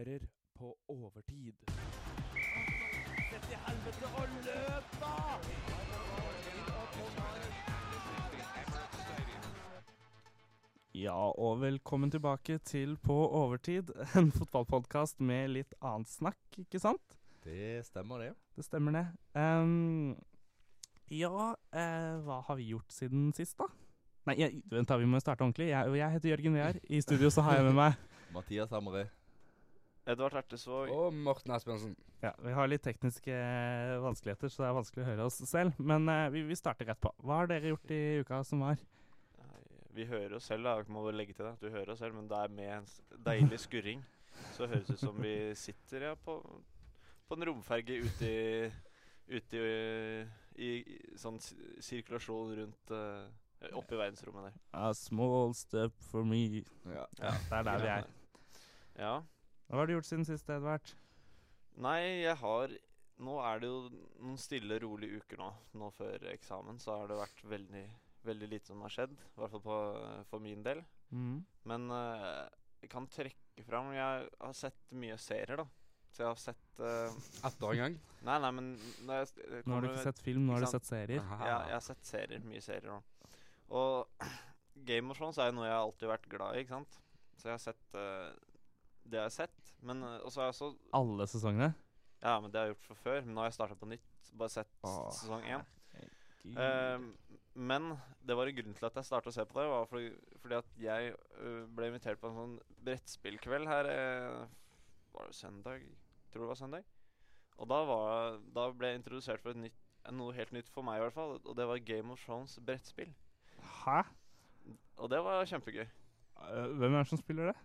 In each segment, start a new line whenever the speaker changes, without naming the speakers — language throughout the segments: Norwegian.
hører på Overtid. Sett i helvete og løp, da! Ja, og velkommen tilbake til På overtid, en fotballpodkast med litt annet snakk, ikke sant?
Det stemmer, det.
Det stemmer, det. Um, ja, eh, hva har vi gjort siden sist, da? Nei, jeg, vent da, vi må starte ordentlig. Jeg, jeg heter Jørgen Wehr, I studio så har jeg med meg
Mathias Hamre.
Edvard Ertesvåg.
Og Morten Asbjørnsen.
Ja, Vi har litt tekniske eh, vanskeligheter, så det er vanskelig å høre oss selv. Men uh, vi, vi starter rett på. Hva har dere gjort i uka som var?
Vi hører oss selv, da. Må legge til det. Du hører oss selv, men det er med en deilig skurring. Så høres det ut som vi sitter ja, på, på en romferge ute i, ute i, i, i sånn sirkulasjon rundt uh, Oppe i verdensrommet der.
A small step for me.
Ja.
Ja,
Det er der vi er.
Ja.
Hva har du gjort siden sist, Edvard?
Nei, jeg har Nå er det jo noen stille, rolige uker nå. Nå før eksamen så har det vært veldig, veldig lite som har skjedd. I hvert fall på, for min del.
Mm.
Men uh, jeg kan trekke fram Jeg har sett mye serier, da. Så jeg har sett uh,
Ett år en gang.
Nei, nei, men jeg, jeg
Nå har du ikke
med-
sett film, nå har du sett serier.
Aha.
ja, jeg har sett serier. Mye serier nå. Og Game of Thrones er jo noe jeg har alltid vært glad i, ikke sant. Så jeg har sett uh, det jeg har sett. Men også har jeg også
Alle sesongene?
Ja, men det har jeg gjort for før. Men nå har jeg starta på nytt. Bare sett
Åh.
sesong én. Ehm, men det var en grunn til at jeg starta å se på det. Var fordi, fordi at jeg øh, ble invitert på en sånn brettspillkveld her uh, Var det søndag? Tror det var søndag. Og da, var, da ble jeg introdusert for nytt, noe helt nytt for meg, i hvert fall. Og det var Game of Thrones brettspill.
Hæ?
Og det var kjempegøy.
Eh, Hvem er det som spiller det?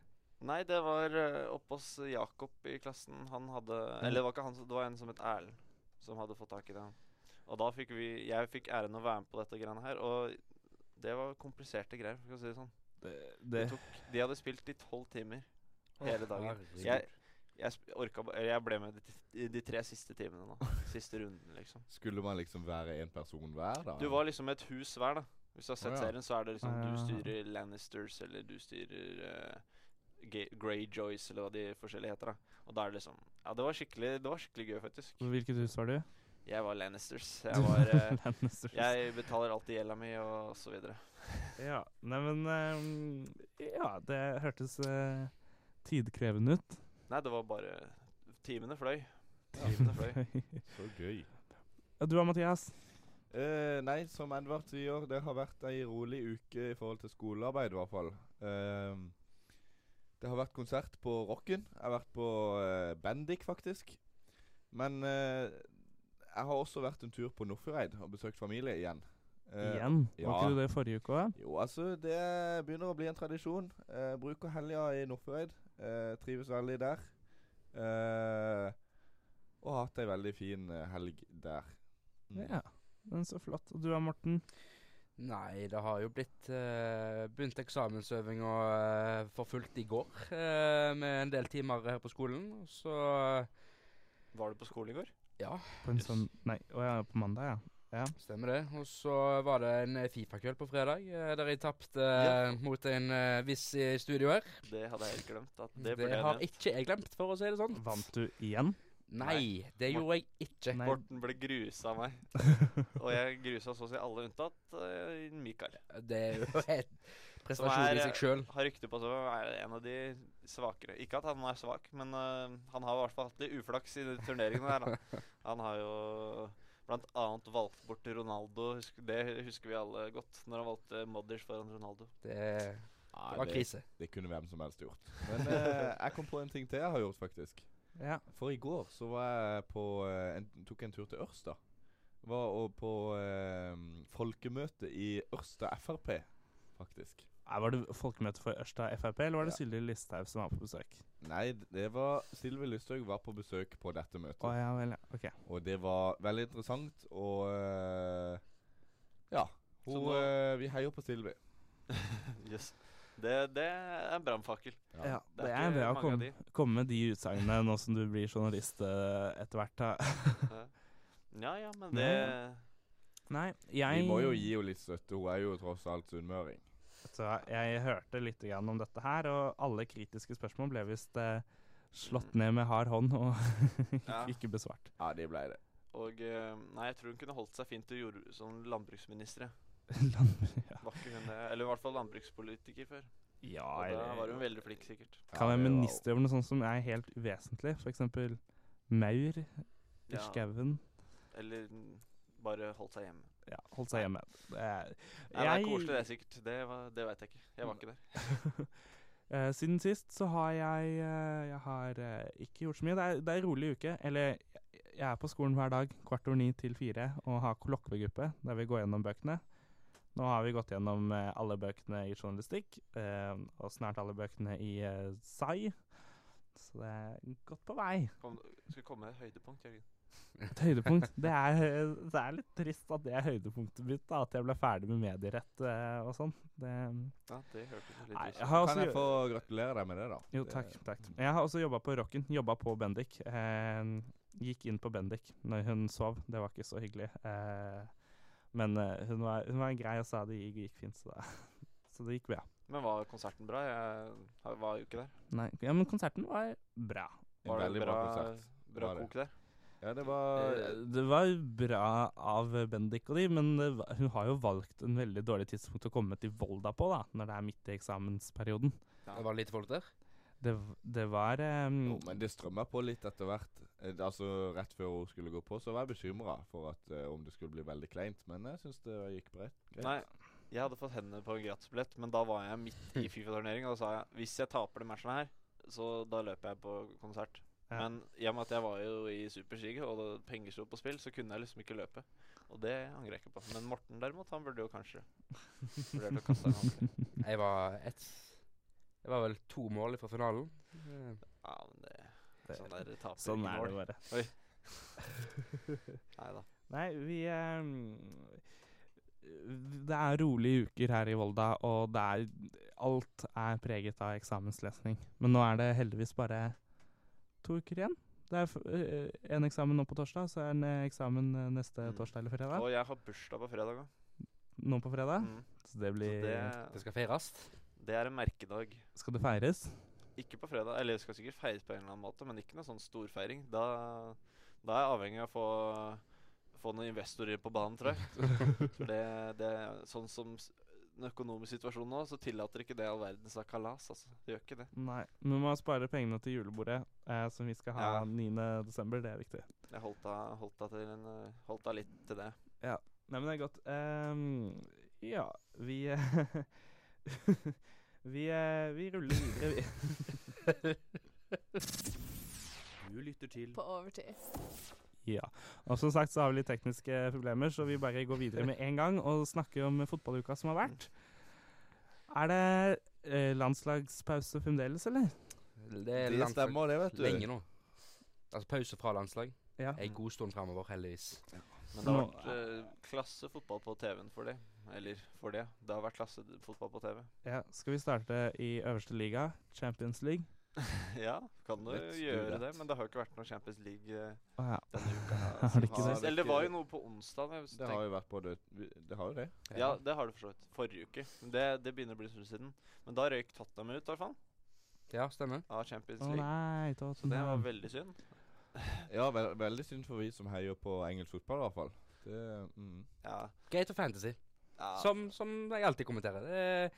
Nei, det var uh, oppe hos Jakob i klassen. Han hadde Eller det var ikke han, det var en som het Erlend, som hadde fått tak i det. Og da fikk vi Jeg fikk æren å være med på dette greiene her. Og det var kompliserte greier, for å si det sånn.
Det,
Det tok, de hadde spilt i tolv timer hele dagen. Jeg, jeg, orka, jeg ble med de, de tre siste timene nå. Siste runden, liksom.
Skulle man liksom være en person hver, da?
Du var liksom et hus hver, da. Hvis du har sett
oh, ja.
serien, så er det liksom
Ah.
du styrer Lannisters, eller du styrer uh, Greyjoys, eller hva de forskjellige heter. da Og da er det liksom Ja, det var skikkelig Det var skikkelig gøy, faktisk.
Hvilket hus var du?
Jeg var Lannisters. Jeg var eh,
Lannisters.
Jeg betaler alltid gjelda mi, og så videre.
Ja, nei, men eh, Ja, det hørtes uh, tidkrevende ut.
Nei, det var bare Timene fløy. Timene fløy.
Så gøy.
Ja, du og Mathias?
Uh, nei, som Edvard sier, det har vært ei rolig uke i forhold til skolearbeid, i hvert fall. Ehm, det har vært konsert på Rocken. Jeg har vært på uh, Bendik, faktisk. Men uh, jeg har også vært en tur på Nordfjordeid og besøkt familie igjen. Uh,
Igjen? Var ikke du det forrige uke òg?
Jo, altså, det begynner å bli en tradisjon. Uh, bruker helga i Nordfjordeid. Trives veldig der. Og har hatt ei veldig fin helg der. Mm.
Ja, men så flott. Og du da, Morten?
Nei, det har jo blitt uh, begynt eksamensøving og uh, for fullt i går. eh, med en del timer her på skolen. Og Så
Var du på skolen i går?
ja,
På en sånn Nei, å ja, på mandag, ja. ja.
stemmer det. Og så var det en eh, Fifa-kveld på fredag, eh, der jeg tapte
Ja.
mot en eh, viss i studio her.
Det hadde jeg helt glemt. At det
Det,
jeg
har
nevnt.
ikke jeg glemt, for å si det sånn.
Vant du igjen?
Nei, det gjorde jeg ikke.
Nei.
Morten ble grusa av meg. og jeg grusa så å si alle unntatt uh, Mikael.
Det er jo
en
prestasjon
er,
i seg sjøl.
Har rykte på seg å være en av de svakere. Ikke at han er svak, men uh, han har i hvert fall hatt litt uflaks i de turneringene der. Da. Han har jo blant annet valgt bort Ronaldo. Husk, det husker vi alle godt, når han valgte Modders foran Ronaldo.
Det, det var krise.
Det kunne hvem som helst gjort. Men eh, jeg kom på en ting til jeg har gjort, faktisk.
Ja.
For i går så var jeg på eh, en, tok en tur til Ørsta. Var og på eh, folkemøte i Ørsta Frp, faktisk.
Nei, Var det folkemøte for Ørsta Frp, eller var det
Ja.
Sylvi Listhaug som var på besøk?
Nei, det var Sylvi Listhaug var på besøk på dette møtet.
Oh, ja vel, ja. Ok.
Og det var veldig interessant, og eh, Ja. Hun,
nå-
eh, vi heier på Sylvi.
Yes. Det, det er en brannfakkel.
Ja,
det
det
er
er bra å komme,
de.
komme med de utsagnene nå som du blir journalist eh, etter hvert.
Ja ja, men det
Nei, jeg
Vi må jo gi henne litt støtte. Hun er jo tross alt sunnmøring.
Jeg hørte litt grann om dette her, og alle kritiske spørsmål ble visst eh, slått ned med hard hånd og ikke besvart.
Ja, de ble det.
Og eh, Nei, jeg tror hun kunne holdt seg fint til jord som landbruksminister. Jeg.
Ja.
Var ikke hun det? Eller i hvert fall landbrukspolitiker før.
ja,
Og da var hun veldig flink, sikkert.
Kan
var-
minister gjøre noe sånt som er helt uvesentlig? For eksempel maur i
Ja,
skauen.
eller bare holdt seg hjemme.
Ja, holdt seg hjemme. Det er,
Nei, det er koselig, det, sikkert. Det, var- det veit jeg ikke. Jeg var ikke der.
Eh, siden sist så har jeg eh, Jeg har eh, ikke gjort så mye. Det er, det er en rolig uke. Eller jeg- jeg er på skolen hver dag kvart over ni til fire og har kollokviegruppe der vi går gjennom bøkene. Nå har vi gått gjennom eh, alle bøkene i journalistikk, eh, og snart alle bøkene i eh, SAI. Så det er godt på vei.
Kom, skal komme med et høydepunkt, Jørgen.
Et høydepunkt. Det er, det er litt trist at det er høydepunktet mitt, da, at jeg ble ferdig med medierett eh, og sånn. Det
Ja, det hørtes litt ut som.
Kan jeg få gratulere deg med det, da?
Jo, takk. takk. Jeg har også jobba på Rocken. Jobba på Bendik. Eh, gikk inn på Bendik når hun sov. Det var ikke så hyggelig. Eh, men uh, hun, var, hun var grei og sa det gikk, fint, så, da, så det gikk bra.
Men var konserten bra? Jeg var jo ikke der.
Nei, ja, men konserten var bra.
Var det
veldig bra, konsert.
Bra
Var det.
kok der?
Ja, det var
Eh, det var bra av Bendik og de, men det var, hun har jo valgt en veldig dårlig tidspunkt å komme til Volda på, da, når det er midt i eksamensperioden.
Ja.
Det var lite folk der.
Det, det var um,
Jo, men det strømma på litt etter hvert. Eh, Altså Rett før hun skulle gå på, så var jeg bekymra for at uh, om det skulle bli veldig kleint. Men jeg syns det gikk greit. greit.
Nei, jeg hadde fått hendene på en gratisbillett, men da var jeg midt i Fifa-turnering, og da sa jeg hvis jeg taper de matchene her, så da løper jeg på konsert.
Ja.
Men i og med at jeg var jo i Supersiget, og det penger sto på spill, så kunne jeg liksom ikke løpe. Og det angrer jeg ikke på. Men Morten derimot, han burde jo kanskje vurdert å kaste en håndkle.
Jeg var ett Det var vel to mål fra finalen. Eh,
Ja, men det
Det-
Sånn der taper
Sånn er det
bare.
bare.
Nei da.
Nei, vi ehm, Det er rolige uker her i Volda, og det er Alt er preget av eksamenslesning. Men nå er det heldigvis bare to uker igjen. Det er eh, en eksamen nå på torsdag, så er det en eh, eksamen eh, neste
Mm.
torsdag eller fredag.
Og jeg har bursdag på fredag òg.
Nå på fredag.
Mm.
Så det
Så
blir
Det
det,
skal feires.
Det er en merkedag.
Skal det feires?
Ikke på fredag. Eller det skal sikkert feires på en eller annen måte, men ikke noe sånn storfeiring. Da, da er jeg avhengig av å få, få noen investorer på banen, tror jeg. Det, det sånn som den økonomiske situasjonen nå, så tillater ikke det all verdens kalas. Altså. Det gjør ikke det.
Nei. Men man sparer pengene til julebordet, eh, som vi skal ha
Ja.
9. desember. Det er viktig.
Jeg holdt av, holdt av, en, eh, holdt av litt til det.
Nei, men det er godt. Um, ja, vi vi, eh, vi ruller videre, vi. Du lytter til
På overtid.
Ja. Og som sagt så har vi litt tekniske problemer, så vi bare går videre med en gang og snakker om fotballuka som har vært. Er det eh, landslagspause fremdeles, eller?
Det er
Det stemmer, det, vet du.
lenge nå. Altså pause fra landslag.
Ja.
En god stund framover, heldigvis.
Men det har vært eh, klasse fotball på TV-en for det. Eller for det. Det har vært klasse fotball på TV.
ja. Skal vi starte i øverste liga, Champions League?
ja, kan du
Let's
gjøre det, men det har jo ikke vært noe Champions League eh,
ja.
denne uka. her,
det
det?
Eller det var jo noe på onsdag.
Det har jo vært på det Det har jo det.
Ja, det har det for så vidt. Forrige uke. Det, det begynner å bli stund siden. Men da røyk Tottenham ut, i hvert fall.
Ja, stemmer.
Av Champions League.
Oh, nei,
Så det var veldig synd.
Ja, ve veldig synd for vi som heier på engelsk fotball, i hvert fall. Det, mm.
Ja.
Gate for fantasy.
Ja.
Som, som jeg alltid kommenterer. Det er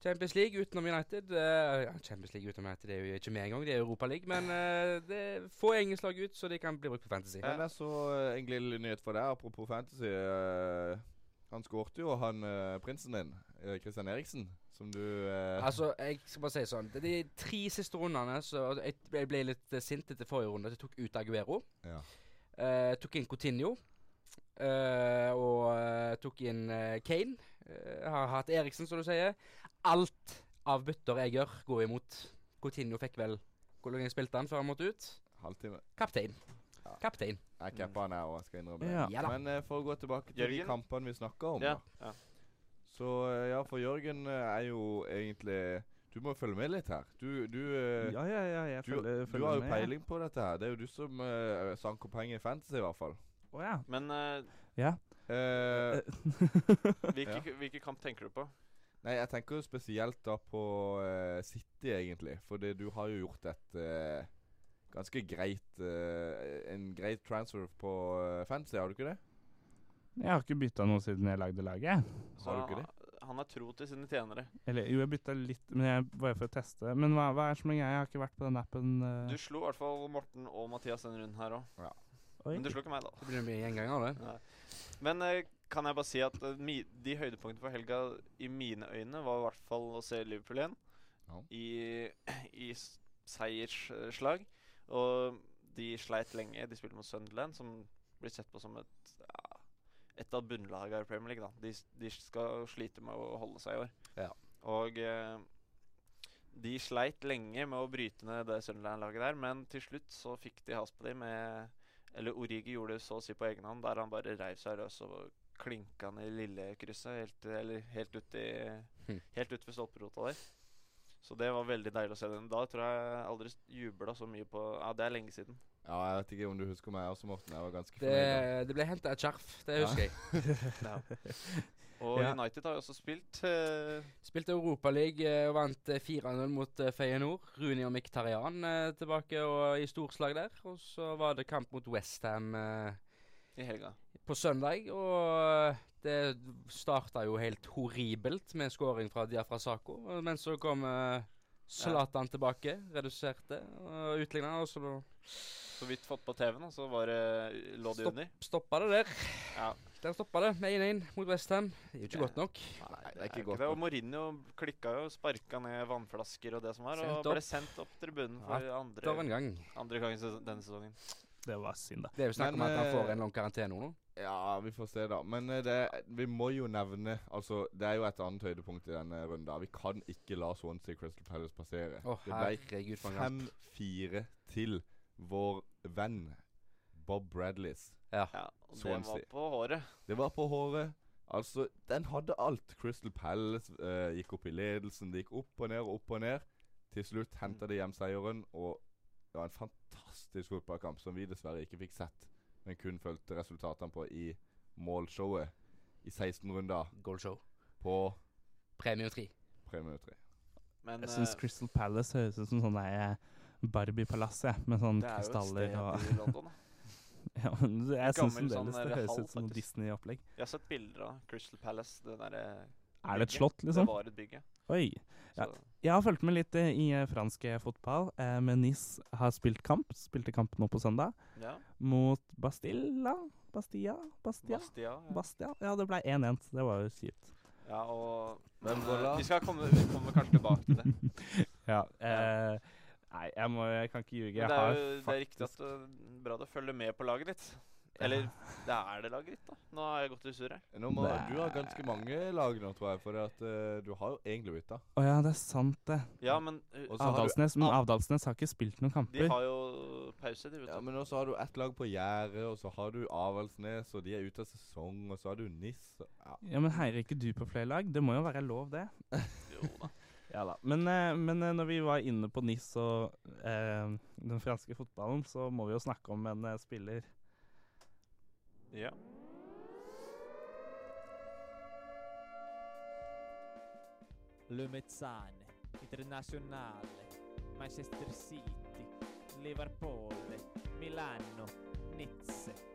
Champions League utenom United. eh, Champions League utenom United det er jo ikke med engang, det er Europa League. Men eh, det er få engelsklag ut, så de kan bli brukt på fantasy.
Ja.
Men jeg så eh, en lille nyhet for deg, apropos fantasy. eh, han skårte jo, han eh, prinsen din, eh, Christian Eriksen, som du eh,
Altså, jeg skal bare si sånn det er De tre siste rundene så jeg, jeg ble litt eh, sint etter forrige runde. Jeg tok ut Aguero.
Ja.
eh, tok inn Coutinho. Eh, og eh, tok inn eh, Kane. Har hatt Eriksen, som du sier. Alt av bytter jeg gjør, går imot. Coutinho fikk vel Hvor lenge spilte han før han måtte ut?
Halvtime.
Kaptein.
Ja.
Kaptein.
Jeg cappa han her òg, skal innrømme. det.
Ja.
Ja.
Men uh, for å gå tilbake til de kampene vi snakka om,
ja. ja.
Så ja, for Jørgen er jo egentlig Du må følge med litt her. Du, du,
Ja, ja, ja, jeg
du,
følger,
du har jo
med.
peiling på dette her. Det er jo du som uh, sanker penger i fantasy, i hvert fall.
Å ja.
Men uh,
Ja.
Uh,
hvilke,
Ja.
hvilke kamp tenker du på?
nei, jeg tenker jo spesielt da på uh, City, egentlig. Fordi du har jo gjort et ganske greit En greit transfer på uh, fantasy, har du ikke det?
Jeg har ikke bytta noe siden jeg lagde laget.
Så
Har du ikke det?
Han er tro til sine tjenere.
Eller jo, jeg bytta litt, men jeg var for å teste. Men hva, hva er som er greia? Jeg har ikke vært på den appen.
Du slo i hvert fall Morten og Mathias en rund her òg.
Oi.
Men du slo ikke meg, da.
Det blir mye gjenganger, det.
Nei. Men eh, kan jeg bare si at eh, mi, de høydepunktene for helga i mine øyne var i hvert fall å se Liverpool igjen
Ja.
i, i s- seiersslag. Og de sleit lenge. De spilte mot Sunderland, som blir sett på som et ja, et av bunnlagene i Premier League. da. De, s- de skal slite med å holde seg i år.
Ja.
Og eh, de sleit lenge med å bryte ned det Sunderland-laget der, men til slutt så fikk de has på dem med Eller Origi gjorde det så å si på egen hånd, der han bare reiv seg løs og klinka ned i lillekrysset helt, eller helt ut i
Hm.
Helt ut ved stolperota der. Så det var veldig deilig å se den. Da tror jeg aldri jubla så mye på Ja, det er lenge siden.
Ja, Jeg vet ikke om du husker meg også, Morten. Jeg var ganske fornøyd.
Det, det ble henta et skjerf, det
Ja.
husker jeg.
Og
Ja.
United har jo også spilt. Uh...
Spilte Europaliga og vant eh, 4-0 mot eh, Feyenoord. Runi og Miktarian uh, tilbake og i storslag der. Og så var det kamp mot Westham uh,
I helga.
på søndag. Og eh, det starta jo helt horribelt med scoring fra Diafra Sako. Men så kom uh, Zlatan tilbake, reduserte og utligna. Og så
Så vidt fått på TV-en, og så var det lå det
Stopp.
under.
stoppa det der.
Ja.
Der stoppa det med 1-1 mot Westham. Det er jo ikke godt nok.
Nei, det er ikke godt
nok. Og
nok.
Mourinho klikka jo, sparka ned vannflasker og det som var,
Sendt
og
opp.
ble sendt opp tribunen for
ja,
andre,
en gang.
andre gang denne sesongen.
Det var synd, da.
Det er jo snakk om at han får
eh,
en lang karantene nå.
Ja, vi får se, da. Men eh, det, vi må jo nevne Altså, det er jo et annet høydepunkt i denne runden. Vi kan ikke la Swansea Crystal Palace passere.
Oh,
det ble
herregud, for en kamp.
5-4 til vår venn Bob Bradleys.
Ja.
Ja, og det var på håret.
Det var på håret. Altså, den hadde alt. Crystal Palace eh, gikk opp i ledelsen. Det gikk opp og ned og opp og ned. Til slutt henta de hjem seieren, og det var en fantastisk fotballkamp som vi dessverre ikke fikk sett, men kun fulgte resultatene på i målshowet i 16 runder
Goalshow.
på
Premium 3.
premie 3.
Men
Jeg syns
eh,
Crystal Palace høres ut som sånn eh, Barbie-palass. Med sånn
det er jo et
krystaller
sted
og
i London. da.
ja, men Jeg syns
sånn
fremdeles det
der
høres ut som noe. Disney-opplegg.
Jeg har sett bilder av Crystal Palace. Det der,
Er det et slott, liksom?
Det var et bygge.
Oi. Ja. Jeg har fulgt med litt eh, i eh, fransk eh, fotball, eh, men Nice har spilt kamp. Spilte kamp nå på søndag
ja.
mot Bastilla? Bastia? Bastia?
Bastia. Ja.
Bastia? Ja, det ble 1-1. Det var jo kjipt.
ja, og men, eh, Vi skal komme, vi kommer kanskje tilbake til det.
Ja. Eh, nei, jeg, må, jeg kan ikke ljuge.
Det er jo det er riktig at det er bra du følger med på laget ditt. Eller det er det laget ditt, da. Nå har jeg gått i.
Nå må,
Nei.
du har ganske mange lag nå, tror jeg, for at, uh, du har jo egentlig bytta.
Å ja, det er sant, det.
Ja, men uh,
du
Avdalsnes, men Avdalsnes har ikke spilt noen kamper.
de har jo pause, de, vet
Ja, men også har du ett lag på gjerdet, og så har du Avaldsnes, og de er ute av sesong, og så har du NIS. Ja.
Ja, Men heier ikke du på flere lag? Det må jo være lov, det.
Jo da.
Ja da. Men, eh, men eh, når vi var inne på NIS og eh, den franske fotballen, så må vi jo snakke om en eh, spiller
Ja.
Lumezzane, Internasjonale, Manchester City, Liverpool, Milano, Nizza.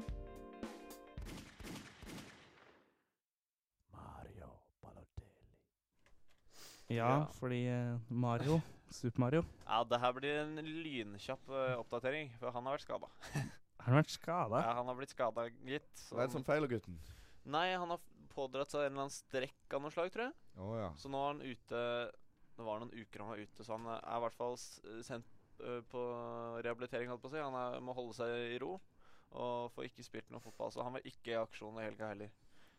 Ja, fordi eh, Mario, Super Mario,
ja, det her blir en lynkjapp eh, oppdatering, for han har vært skada.
har han vært skada?
Ja, han har blitt skada, gitt. så-
Hva er det som feiler gutten?
Nei, han har pådratt seg en eller annen strekk av noe slag, tror jeg.
Oh, ja.
Så nå er han ute Det var noen uker han var ute, så han eh, er i hvert fall sendt på rehabilitering, holdt på å si. Han er, må holde seg i ro og får ikke spilt noe fotball. Så han var ikke i aksjon i helga heller.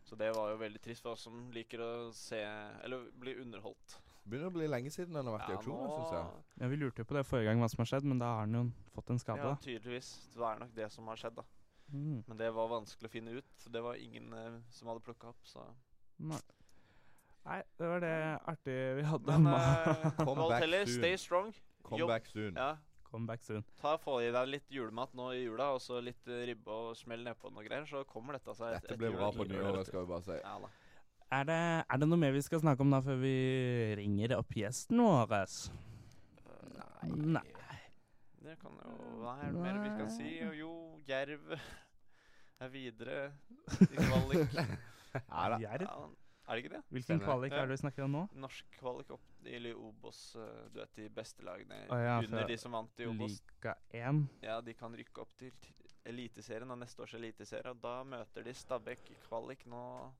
Så det var jo veldig trist for oss som liker å se Eller bli underholdt.
Begynner å bli lenge siden den har vært i auksjon, syns jeg.
Ja, Vi lurte jo på det forrige gang hva som har skjedd, men da har den jo fått en skade.
Ja, tydeligvis. Det er nok det som har skjedd, da.
Mm.
Men det var vanskelig å finne ut. Det var ingen eh, som hadde plukka opp, så
Nei. Nei, det var det artige vi hadde.
Men uh,
Come back soon.
stay strong.
Come
Jobb.
back soon.
Ja,
Come back soon.
Ta Få i deg litt julemat nå i jula, og så litt ribbe og smell nedpå noe greier, så kommer dette seg. et-
Dette
et
blir bra på nyåret, skal vi bare si.
Ja da.
Er det, er det noe mer vi skal snakke om da før vi ringer opp gjesten vår?
Nei.
Nei.
Det kan jo Hva er det mer vi kan si? Jo, jo Jerv er videre i kvalik.
Ja da.
Ja, er det ikke det?
Hvilken
Stemmer.
kvalik er det vi snakker om nå?
Norsk kvalik opp i Obos. eh, Du vet de beste lagene
Å ja,
under de som vant i Obos.
Liga 1.
Ja, de kan rykke opp til Eliteserien og neste års eliteserie. Og da møter de Stabæk kvalik nå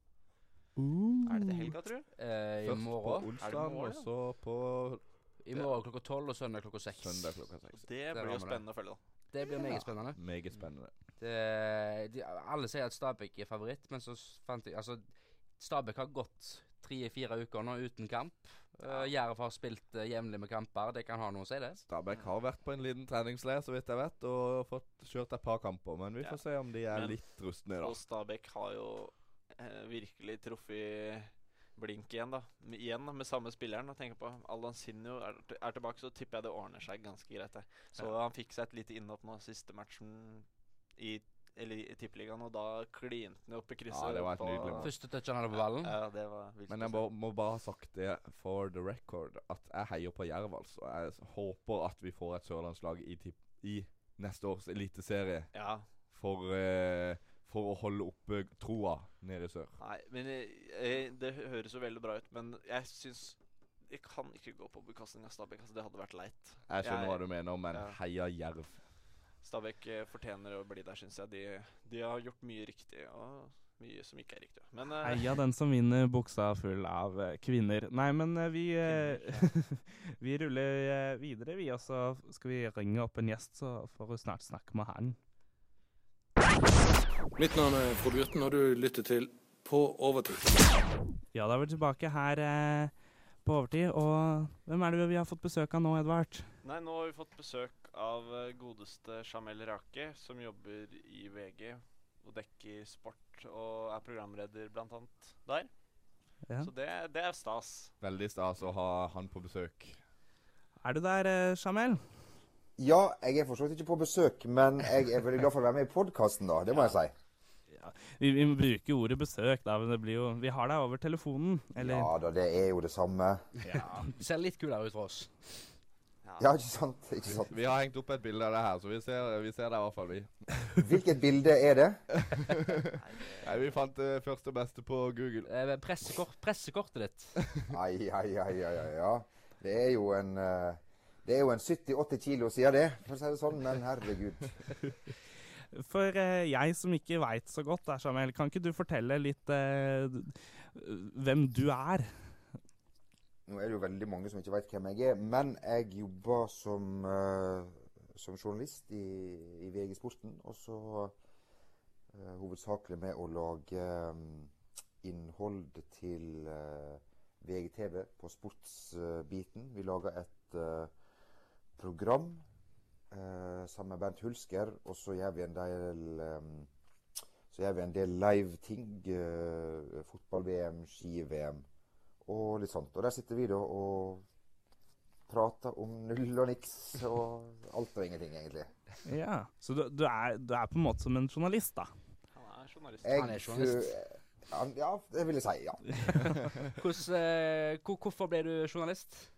Er det til helga, tror du?
Eh, I
Først på
morgen.
onsdag, og så på
I morgen klokka tolv og søndag klokka seks.
søndag klokka seks.
Det blir jo
det.
spennende å følge, da.
Det blir meget spennende.
Meget spennende.
Det, de, alle sier at Stabæk er favoritt, men så fant jeg Altså, Stabæk har gått tre-fire uker nå uten kamp. Uh, Jerv har spilt uh, jevnlig med kamper. Det kan ha noe å si, det.
Stabæk har vært på en liten treningsleir, så vidt jeg vet, og fått kjørt et par kamper. Men vi
Ja.
får se om de er
Men-
litt rustne, da.
Og Stabæk har jo eh, virkelig truffet blink igjen, da. Igjen med samme spilleren. Og tenker på Allan Sinjo er, er tilbake, så tipper jeg det ordner seg ganske greit. det. Så han fikk seg et lite innhopp nå siste matchen i, i Tippeligaen, og da klinte han opp i krysset.
Ja, det var et nydelig.
Første touch han hadde på ballen.
Ja, det var vilt
Men jeg må, må bare ha sagt det for the record, at jeg heier på Jerv, altså. Jeg håper at vi får et sørlandslag i, tipp, i neste års eliteserie
Ja.
for, eh, for å holde oppe troa nede i sør.
Nei, men jeg, jeg, det høres jo veldig bra ut, men jeg syns Jeg kan ikke gå på bekostning av Stabæk. Altså, det hadde vært leit.
Jeg skjønner
Jeg-
hva du mener, men
ja.
heia Jerv.
Stabæk eh, fortjener å bli der, syns jeg. De, de har gjort mye riktig, og mye som ikke er riktig. Men uh,
Heia den som vinner buksa full av eh, kvinner. Nei, men vi Vi ruller videre, vi. Og så skal vi ringe opp en gjest, så får hun snart snakke med han.
Mitt navn er Frode Bjørten, og du lytter til På overtid.
Ja, da er vi tilbake her eh, på overtid. Og hvem er det vi har fått besøk av nå, Edvard?
Nei, nå har vi fått besøk av eh, godeste Jamel Rake, som jobber i VG og dekker sport og er programleder annet der.
Ja.
Så det, det er stas.
Veldig stas å ha han på besøk.
Er du der, eh, Jamel?
Ja, jeg er for så vidt ikke på besøk, men jeg er veldig glad for å være med i podkasten, da. Det må jeg si.
Vi, vi bruker jo ordet besøk, da. Men det blir jo Vi har deg over telefonen, eller?
Ja da, det er jo det samme.
Du ser litt kulere ut for oss.
Ja, ikke sant? Ikke sant?
Vi har hengt opp et bilde av det her, så vi ser, vi ser det i hvert fall, vi.
Hvilket bilde er det?
Nei, Vi fant det første og beste på Google.
Eh, pressekort, pressekortet ditt.
Ai, ai, ai, ai, ai, ja. Det er jo en uh, Det er jo en 70-80 kilo siden det, for å si det sånn. Men herregud.
For eh, jeg som ikke veit så godt, da, Samuel, kan ikke du fortelle litt eh, hvem du er?
Nå er det jo veldig mange som ikke veit hvem jeg er, men jeg jobber som, uh, som journalist i, i VG Sporten. Og så uh, hovedsakelig med å lage um, innhold til uh, VGTV på sportsbiten. Vi lager et eh, program eh, sammen med Bernt Hulsker, og så gjør vi en del eh, så gjør vi en del live-ting. eh, Fotball-VM, ski-VM og litt sånt. Og der sitter vi da og prater om null og niks og alt og ingenting, egentlig.
Ja, Så du, du, er, du er på en måte som en journalist, da?
Han er journalist.
Jeg,
Han er journalist.
han- ja, det vil jeg si. ja.
Hvordan, eh, hvor- hvorfor ble du journalist?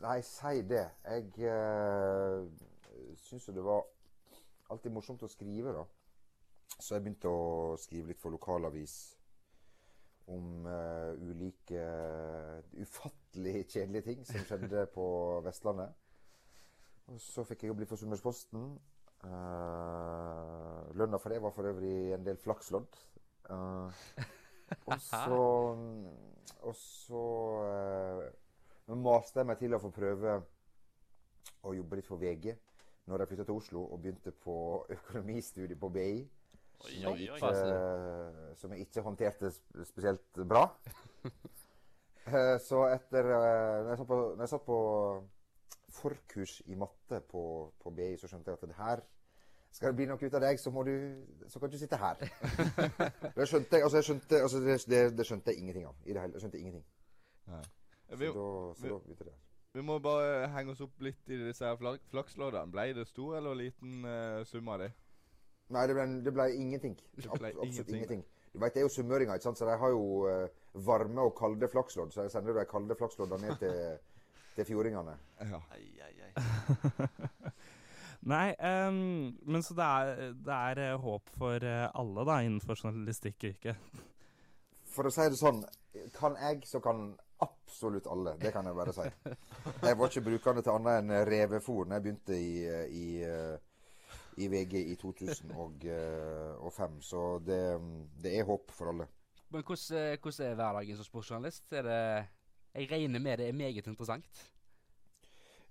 Nei, si det. Jeg uh, syns jo det var alltid morsomt å skrive, da. Så jeg begynte å skrive litt for lokalavis om uh, ulike ufattelig kjedelige ting som skjedde på Vestlandet. Og så fikk jeg jobb bli for Sunnmørsposten. Uh, lønna for det var for øvrig en del flakslodd. Uh, og så Og så eh, men maste jeg meg til å få prøve å jobbe litt for VG når jeg flytta til Oslo og begynte på økonomistudiet på BI.
Oi,
Som jeg
oi.
ikke, som jeg ikke håndterte spesielt bra. Eh, Så etter eh, Når jeg satt på, når jeg satt på forkurs i matte på, på BI, så skjønte jeg at det her skal det bli noe ut av deg, så, du, så kan du sitte her. Det skjønte jeg, altså jeg skjønte, altså det, det, det skjønte jeg ingenting av. I det hele, jeg skjønte ingenting. Så
Vi,
da, så
vi-
da begynte det.
vi må bare henge oss opp litt i disse her flak flaksloddene. Ble det stor eller liten uh, sum av det?
Nei, det ble, det ble ingenting.
Det
Abs-
ble
absolutt
ingenting.
ingenting. Du vet, Det er jo sunnmøringer, ikke sant? så de har jo uh, varme og kalde flakslodd. Så jeg sender de kalde flaksloddene ned til, til fjordingene.
Ja.
Ei, ei, ei.
Nei, um, men så det er, det er eh, håp for alle da, innenfor journalistikkyrket.
For å si det sånn, kan jeg, så kan absolutt alle. Det kan jeg bare si. Jeg var ikke brukende til annet enn revefôr da jeg begynte i, i, i VG i 2005. Så det, det er håp for alle.
Men hvordan, eh, hvordan er hverdagen som sportsjournalist? Det Jeg regner med det er meget interessant.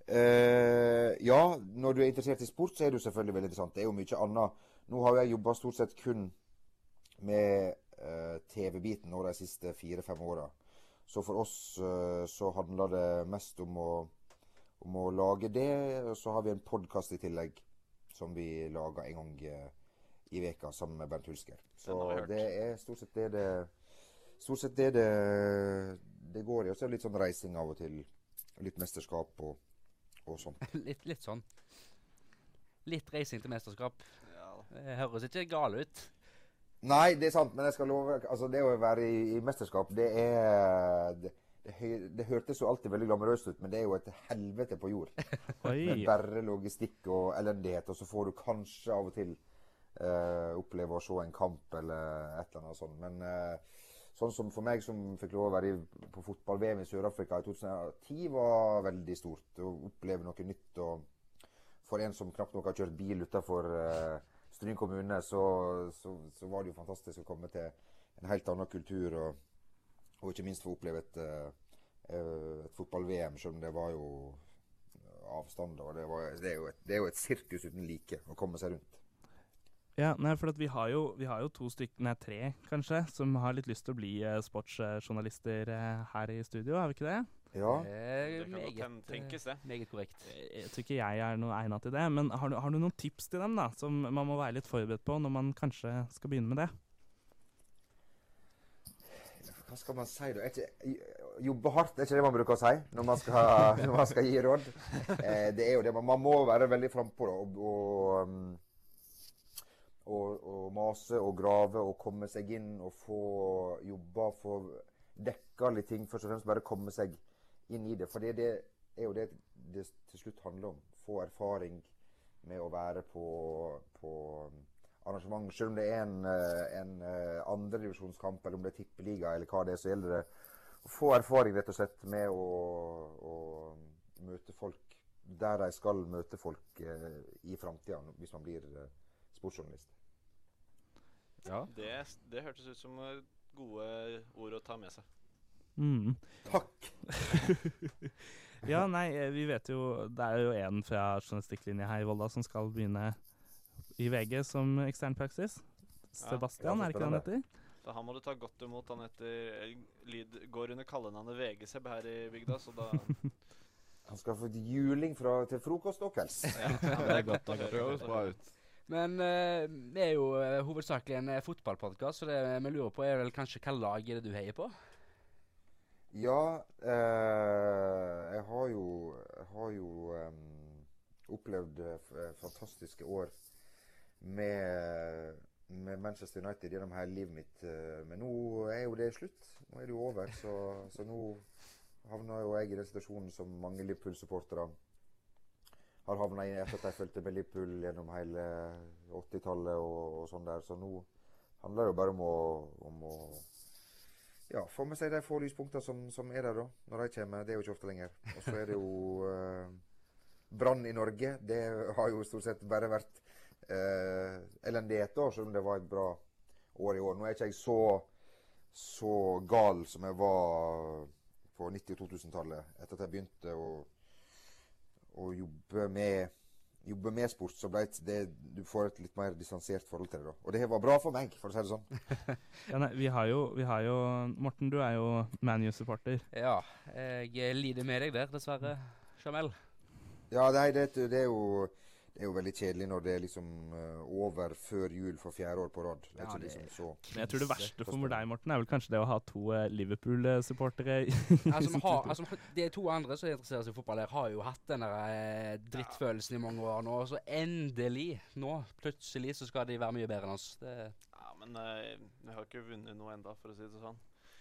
Eh, ja, når du er interessert i sport, så er det selvfølgelig veldig interessant. Det er jo mye annet. Nå har jeg jobba stort sett kun med eh, TV-biten nå de siste fire-fem åra. Så for oss eh, så handler det mest om å, om å lage det. Og så har vi en podkast i tillegg som vi lager en gang eh, i veka sammen med Bernt Hulsker. Så det er stort sett det det Stort sett det det, det går i. Og så er det litt sånn reising av og til. Litt mesterskap og, og sånt.
litt, litt sånn. Litt reising til mesterskap.
Ja.
Det høres ikke gale ut.
Nei, det er sant, men jeg skal love Altså, det å være i, i mesterskap, det er det, det, det hørtes jo alltid veldig glamorøst ut, men det er jo et helvete på jord. Med bare logistikk og elendighet, og så får du kanskje av og til uh, oppleve å se en kamp eller et eller annet sånt. Men uh, sånn som for meg som fikk lov å være i, på fotball-VM i Sør-Afrika i 2010, var veldig stort. Å oppleve noe nytt. og For en som knapt nok har kjørt bil utafor uh, Stryn kommune, så, så, så var det jo fantastisk å komme til en helt annen kultur. Og, og ikke minst få oppleve et, eh, eh, et fotball-VM, selv om det var jo avstander. Det, var, det, er jo et, det er jo et sirkus uten like å komme seg rundt.
Ja, nei, for vi har jo, vi har jo to stykker, nei tre kanskje, som har litt lyst til å bli eh, sportsjournalister her i studio, har vi ikke det?
Ja.
Eh,
Det kan godt
meget,
tenkes, det.
eh, meget korrekt.
Jeg tror ikke jeg er noe egnet til det, men har du, har du noen tips til dem da, som man må være litt forberedt på når man kanskje skal begynne med det?
Hva skal man si da? Ikke, jobbe hardt, er ikke det man bruker å si når man skal, når man skal gi råd? Eh, det er jo det. Man, man må være veldig frampå og, og, um, og, og mase og grave og komme seg inn og få jobber, få dekka litt ting. Først og fremst bare komme seg inn i det. For det, det er jo det det til slutt handler om. Få erfaring med å være på, på arrangement. Selv om det er en, eh, en eh, andredivisjonskamp, eller om det er tippeliga, eller hva det er, så gjelder det å få erfaring rett og slett med å, å møte folk der de skal møte folk eh, i framtida, hvis man blir sportsjournalist.
ja.
Det, det hørtes ut som gode ord å ta med seg.
Mm.
Takk!
Ja, nei, eh, vi vet jo, det er jo en fra journalistikklinja her i Volda som skal begynne i VG som ekstern praksis. Sebastian,
Ja,
er ikke det han heter?
Så han må du ta godt imot. Han heter eh, lyd, går under kallenavnet VG-Seb her i bygda, så da
Han skal få juling fra, til frokost og kvelds.
ja,
Det er godt. Det høres bra ut.
Men eh, vi er jo hovedsakelig en fotballpodkast, så det vi lurer på, er vel kanskje hva lag er det du heier på?
Ja, eh, jeg har jo, har jo um, opplevd eh, fantastiske år med, med Manchester United gjennom hele livet mitt. eh, men nå er jo det slutt. Nå er det jo over. Så, så nå havna jo jeg i den situasjonen som mange Liverpool-supportere har havna i etter at de fulgte med Liverpool gjennom hele 80-tallet og, og sånn der. Så nå handler det jo bare om å, om å ja, får vi si de få lyspunktene som, som er der, da. Når de kommer. Det er jo ikke ofte lenger. Og så er det jo eh, brann i Norge. Det har jo stort sett bare vært eh, elendighet, da, selv om det var et bra år i år. Nå er ikke jeg så, så gal som jeg var på 90- og 2000-tallet. Etter at jeg begynte å, å jobbe med Jobbe med sport, så ble det, du får et litt mer distansert forhold til det. da. Og det var bra for meg, for å si det sånn.
Ja, nei, vi har jo, vi har jo Morten, du er jo ManU-supporter.
Ja, jeg lider med deg der, dessverre. Jamel.
Ja, nei, det, det, er jo, er jo veldig kjedelig når det er liksom eh, over før jul for fjerde år på rad. Det er
Ja,
ikke
det-
liksom så
Men jeg tror det verste for deg, Morten, er vel kanskje det å ha to eh, Liverpool-supportere
Altså, altså, De to andre som interesserer seg i fotball, her har jo hatt den der eh, drittfølelsen i mange år nå. Og så endelig, nå, plutselig, så skal de være mye bedre enn oss. Det,
Ja, men vi har ikke vunnet noe enda, for å si det sånn.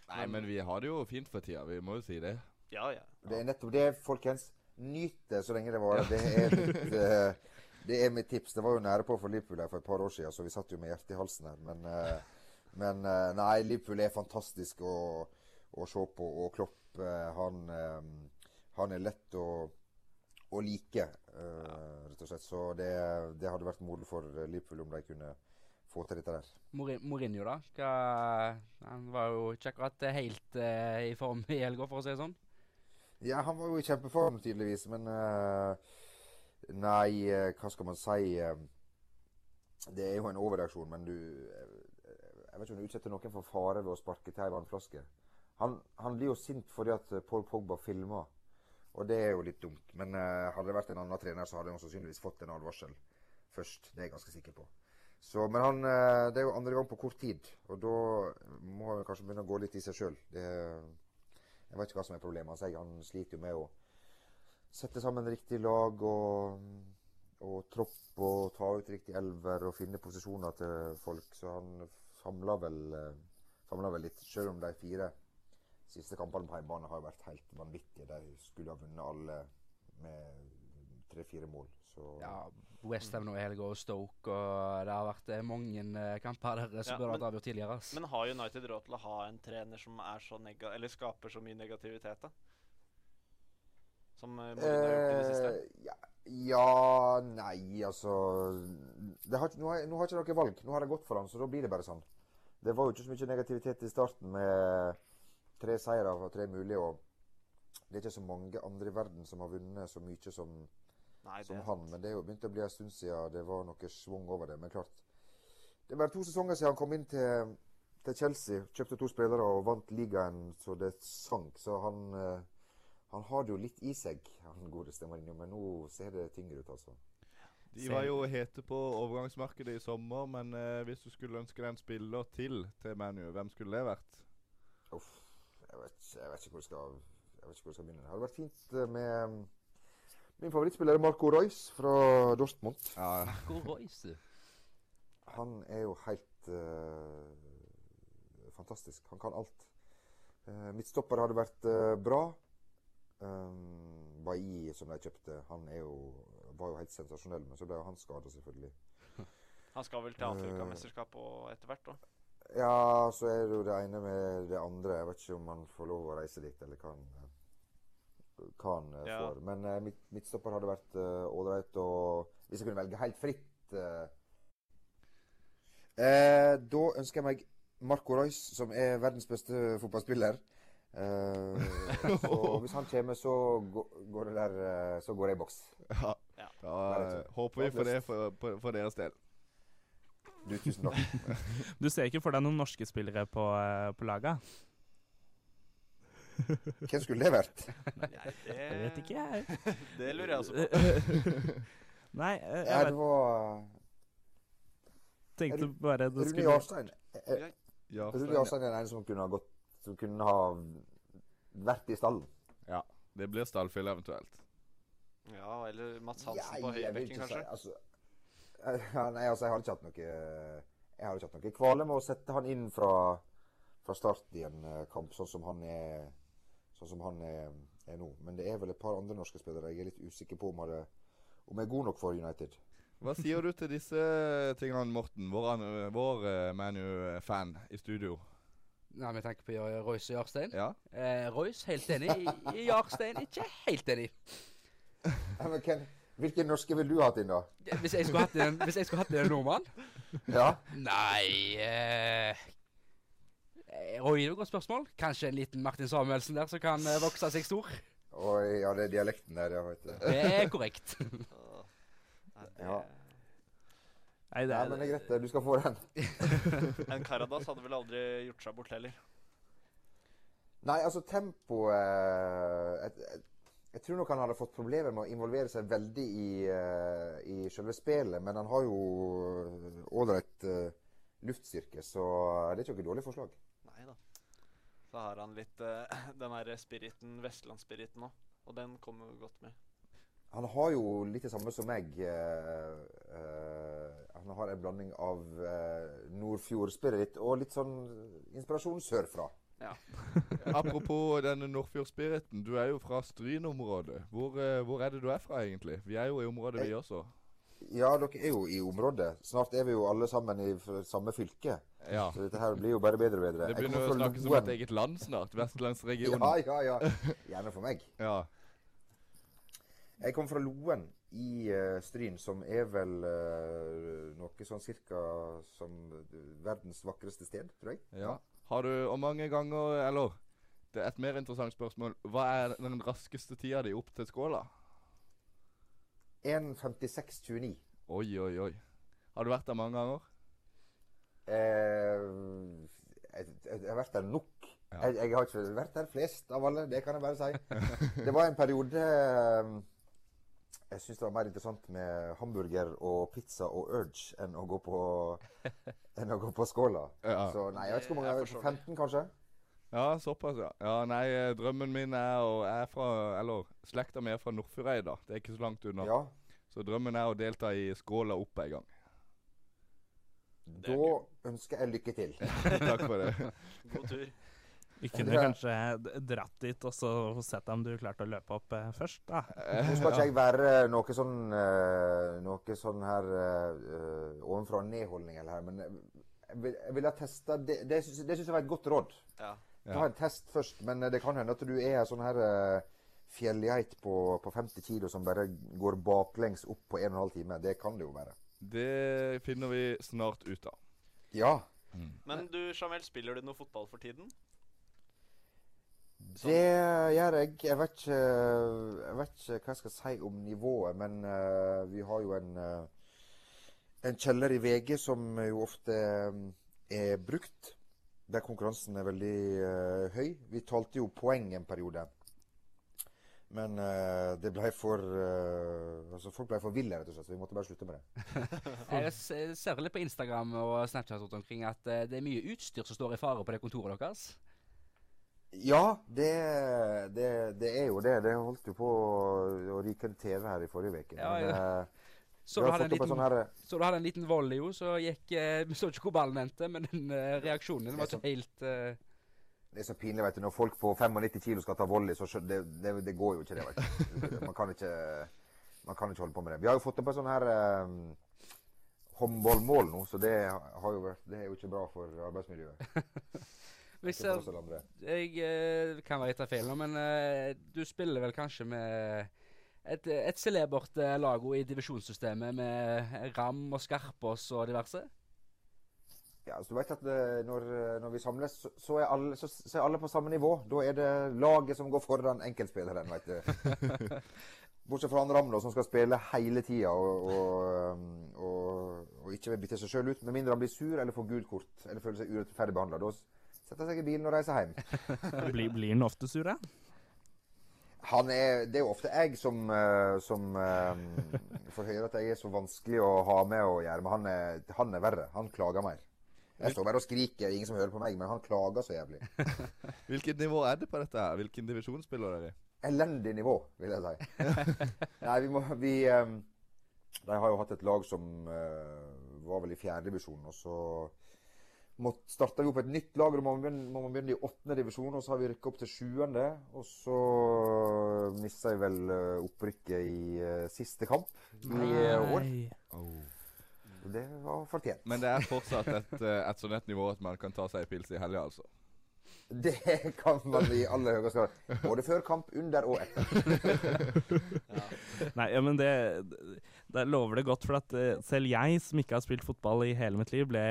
Nei, men vi har det jo fint for tida. Vi må jo si det.
Ja, ja.
Det er nettopp det, folkens. Nyt det så lenge det varer. Det er litt det er mitt tips. Det var jo nære på for Liverpool her for et par år siden, så vi satt jo med hjertet i halsen her. Men, eh, men eh, nei, Liverpool er fantastisk å, å se på. Og Klopp, eh, han, han er lett å, å like, rett og slett. Så det, det hadde vært moro for Liverpool om de kunne få til dette der.
Mourinho, da? Hva, han var jo ikke akkurat helt uh, i form i helga, for å si det sånn.
Ja, han var jo i kjempeform tydeligvis, men eh, Nei, eh, hva skal man si? eh, det er jo en overreaksjon, men du eh, Jeg vet ikke om du utsetter noen for fare ved å sparke til ei vannflaske. Han, han blir jo sint fordi at Paul Pogba filmer, og det er jo litt dumt. Men hadde det vært en annen trener, så hadde han sannsynligvis fått en advarsel først. Det er jeg ganske sikker på. Så, men han, det er jo andre gang på kort tid, og da må han kanskje begynne å gå litt i seg sjøl. Jeg vet ikke hva som er problemet hans. Han sliter jo med å sette sammen riktig lag og, og tropp og ta ut riktig elver og finne posisjoner til folk. Så han samla vel, eh, vel litt, selv om de fire siste kampene på hjemmebane har vært helt vanvittige. De skulle ha vunnet alle med tre-fire mål. Så
Ja, Westham nå i helga og Stoke, og det har vært eh, mange eh, kamper der som
Ja,
burde vært avgjort tidligere.
Men har United råd til å ha en trener som er så nega eller skaper så mye negativitet, da? Som uh, Mourinho har gjort i det siste?
Eh, ja, ja Nei, altså det har, nå, har, nå har ikke dere valg. Nå har det gått for han, så da blir det bare sånn. Det var jo ikke så mye negativitet i starten med tre seire og tre mulige. og Det er ikke så mange andre i verden som har vunnet så mye som,
Nei,
som han. Men det er jo begynt å bli en stund siden det var noe svung over det. Men klart, det er bare to sesonger siden han kom inn til, til Chelsea. Kjøpte to spillere og vant ligaen så det sank. Så han, eh, han har det jo litt i seg, han godeste Mourinho. Men nå ser det tyngre ut, altså.
De var jo hete på overgangsmarkedet i sommer, men eh, hvis du skulle ønske deg en spiller til til ManU, hvem skulle det vært?
Uff. Jeg vet, jeg vet ikke hvor jeg skal, jeg vet ikke hvor jeg skal begynne. Det hadde vært fint eh, med mm, min favorittspiller Marco Reus fra Dortmund.
Ja,
Marco Royce?
Han er jo helt uh, fantastisk. Han kan alt. Uh, Midtstopper hadde vært uh, bra. Um, Bailly, som de kjøpte, han jo, var jo helt sensasjonell, men så ble han skada, selvfølgelig.
Han skal vel til
Afrikamesterskapet
uh, og etter hvert, da.
Ja, så er det jo det ene med det andre. Jeg vet ikke om han får lov å reise dit, eller hva han, eh, hva han eh,
Ja.
får. Men uh, mitt, midtstopper hadde vært ålreit. og hvis jeg kunne velge helt fritt uh, eh, Da ønsker jeg meg Marco Reus, som er verdens beste fotballspiller. Eh, så hvis han kommer, så går det der eh, Så går det i boks.
ja.
Ja.
Da eh, håper vi for det for, for, for deres del.
Du, tusen takk.
Du ser ikke for deg noen norske spillere på, på laget?
Hvem skulle det vært?
Nei, det,
Jeg vet ikke, jeg.
Det lurer jeg også på.
Nei,
Ja,
jeg
det var
tenkte bare det
Rune
skulle
Jarstein. Eh, Rune Jarstein er den som kunne ha gått Som kunne ha vært i stallen.
ja. Det blir stallfyll eventuelt.
Ja, eller Mats Hansen
Ja,
på høyrebekken,
kanskje. si- altså, ja, nei, altså, jeg har ikke hatt noe Jeg har ikke hatt noe kvale med å sette han inn fra, fra start i en eh, kamp, sånn som han er Sånn som han er, er nå. Men det er vel et par andre norske spillere jeg er litt usikker på om, det, om jeg er god nok for United.
Hva sier du til disse tingene, Morten? Vår, vår eh, ManU-fan i studio.
Nei, Vi tenker på Royce og Jarstein.
Ja?
Eh, Royce helt enig. I- Jarstein ikke helt enig.
Ja, men hvem, Hvilken norske ville du hatt inn, da?
Hvis jeg skulle hatt en, hvis jeg skulle hatt en nordmann?
Ja?
Nei eh, eh, Roy, det er et godt spørsmål. Kanskje en liten Martin Samuelsen der som kan eh, vokse seg stor.
Oi, ja, det er dialekten der, ja. Vet du.
Det er korrekt.
Åh. Nei, det,
er,
Nei,
Ja, men det er greit, du skal få den.
En Karadas hadde vel aldri gjort seg bort heller.
Nei, altså tempoet jeg, jeg, jeg tror nok han hadde fått problemer med å involvere seg veldig i, eh, i selve spillet, men han har jo ålreit uh, luftstyrke, så det er ikke noe dårlig forslag.
Nei da. Så har han litt eh, den derre spiriten, vestlandsspiriten òg. Og den kommer jo godt med.
Han har jo litt det samme som meg. Uh, uh, han har en blanding av uh, Nordfjord-spirit og litt sånn inspirasjon sørfra.
Ja.
Apropos denne Nordfjordspiriten. Du er jo fra Stryn-området. Hvor, hvor er det du er fra, egentlig? Vi er jo i området, vi også.
Ja, dere er jo i området. Snart er vi jo alle sammen i samme fylke.
Ja.
Så dette her blir jo bare bedre og bedre.
Det begynner å snakkes om et eget land snart. Vestlandsregionen.
Ja, ja, ja. Gjerne for meg.
Ja.
Jeg kommer fra Loen i uh, Stryn, som er vel uh, noe sånn cirka som eh, verdens vakreste sted, tror jeg.
ja. Har du Og mange ganger Eller det er et mer interessant spørsmål. Hva er den raskeste tida di opp til skåla?
1.56,29.
Oi, oi, oi. Har du vært der mange ganger?
Eh, jeg, jeg, har vært der nok.
Ja.
Jeg, jeg har ikke vært der flest av alle, det kan jeg bare si. Det var en periode jeg syns det var mer interessant med hamburger og pizza og Urge enn å gå på, enn å gå på Skåla.
Ja.
Så nei, jeg vet ikke hvor mange
Jeg
jeg 15 kanskje?
Ja, såpass, ja. Ja, Nei, eh, drømmen min er å Jeg er fra Eller slekta mi er fra Nordfjordeid, da. Det er ikke så langt unna.
Ja.
Så drømmen er å delta i Skåla opp en gang.
Da ønsker jeg lykke til.
Takk for det.
God tur.
Vi kunne kanskje dratt dit og så sett om du klarte å løpe opp eh, først, da.
Nå skal ikke jeg være noe sånn eh, Noe sånn her uh, ovenfra og ned-holdning eller her, men jeg vil, jeg vil ha testa Det, det syns det syns jeg var et godt råd.
Ja.
Ta en test først, men eh, det kan hende at du er sånn her uh, fjellgeit på, på 50 kilo som bare går baklengs opp på 1 12 time. Det kan det jo være.
Det finner vi snart ut av.
Ja.
Men du, Jamel, spiller du noe fotball for tiden?
Det gjør jeg. Jeg vet ikke, jeg vet ikke hva jeg skal si om nivået, men uh, vi har jo en, uh, en kjeller i VG som jo ofte eh, er brukt, der konkurransen er veldig uh, høy. Vi talte jo poeng en periode. Men det ble for altså Folk ble for ville, rett og slett, så vi måtte bare slutte med det.
Jeg ser litt på Instagram og Snapchat rundt omkring at det er mye utstyr som står i fare på det kontoret deres.
Ja, det, det, det er jo det. Det holdt jo på å ryke en TV her i forrige uke.
Ja, ja.
eh,
Så du liten
sånn her
Så du hadde en liten volley, jo, så gikk eh, Vi så ikke hvor ballen endte, men den eh, reaksjonen var ikke helt uh...
Det er så pinlig, vet du. Når folk på 95 kilo skal ta volley, så det, det, det går jo ikke, det. vet du. Man kan ikke, man kan ikke holde på med det. Vi har jo fått opp en sånn her um, håndballmål nå, så det, har jo det er jo ikke bra for arbeidsmiljøet.
Vi
jeg.
Jeg eh, kan være litt av feil nå, men eh, du spiller vel kanskje med et, et celebert eh, lago i divisjonssystemet med Ram og Skarpås og diverse?
Ja, altså du vet at det, når, når vi samles, så, så, er alle, så, så er alle på samme nivå. Da er det laget som går foran enkeltspilleren, veit du. Bortsett fra han Ram, som skal spille hele tida og, og, og, og ikke vil bytte seg sjøl ut. Med mindre han blir sur eller får gult kort eller føler seg urettferdig behandla. Da setter seg i bilen og reiser hjem.
Blir, blir han ofte sur, da?
Han er, det er jo ofte jeg som, eh, som eh, får høre at jeg er så vanskelig å ha med å gjøre. Men han er, han er verre. Han klager mer. Jeg står bare og skriker, ingen som hører på meg, men han klager så jævlig.
Hvilket nivå er det på dette? her? Hvilken divisjon spiller dere i?
Elendig nivå, vil jeg si. Nei, vi må Vi eh, De har jo hatt et lag som var vel i fjerdedivisjon, og så måtte, starta vi opp et nytt lag. Da må man begynne, må man begynne i åttende divisjon, og så har vi rykka opp til sjuende. Og så mista jeg vel eh, opprykket i uh, siste kamp i år.
og
Det var fortjent.
Men det er fortsatt et, et sånn et nivå at man kan ta seg en pils i helga, altså.
Det kan man i aller høyeste grad. Både før kamp, under og etter.
Nei, ja, men det det, lover det godt, for at selv jeg, som ikke har spilt fotball i hele mitt liv, ble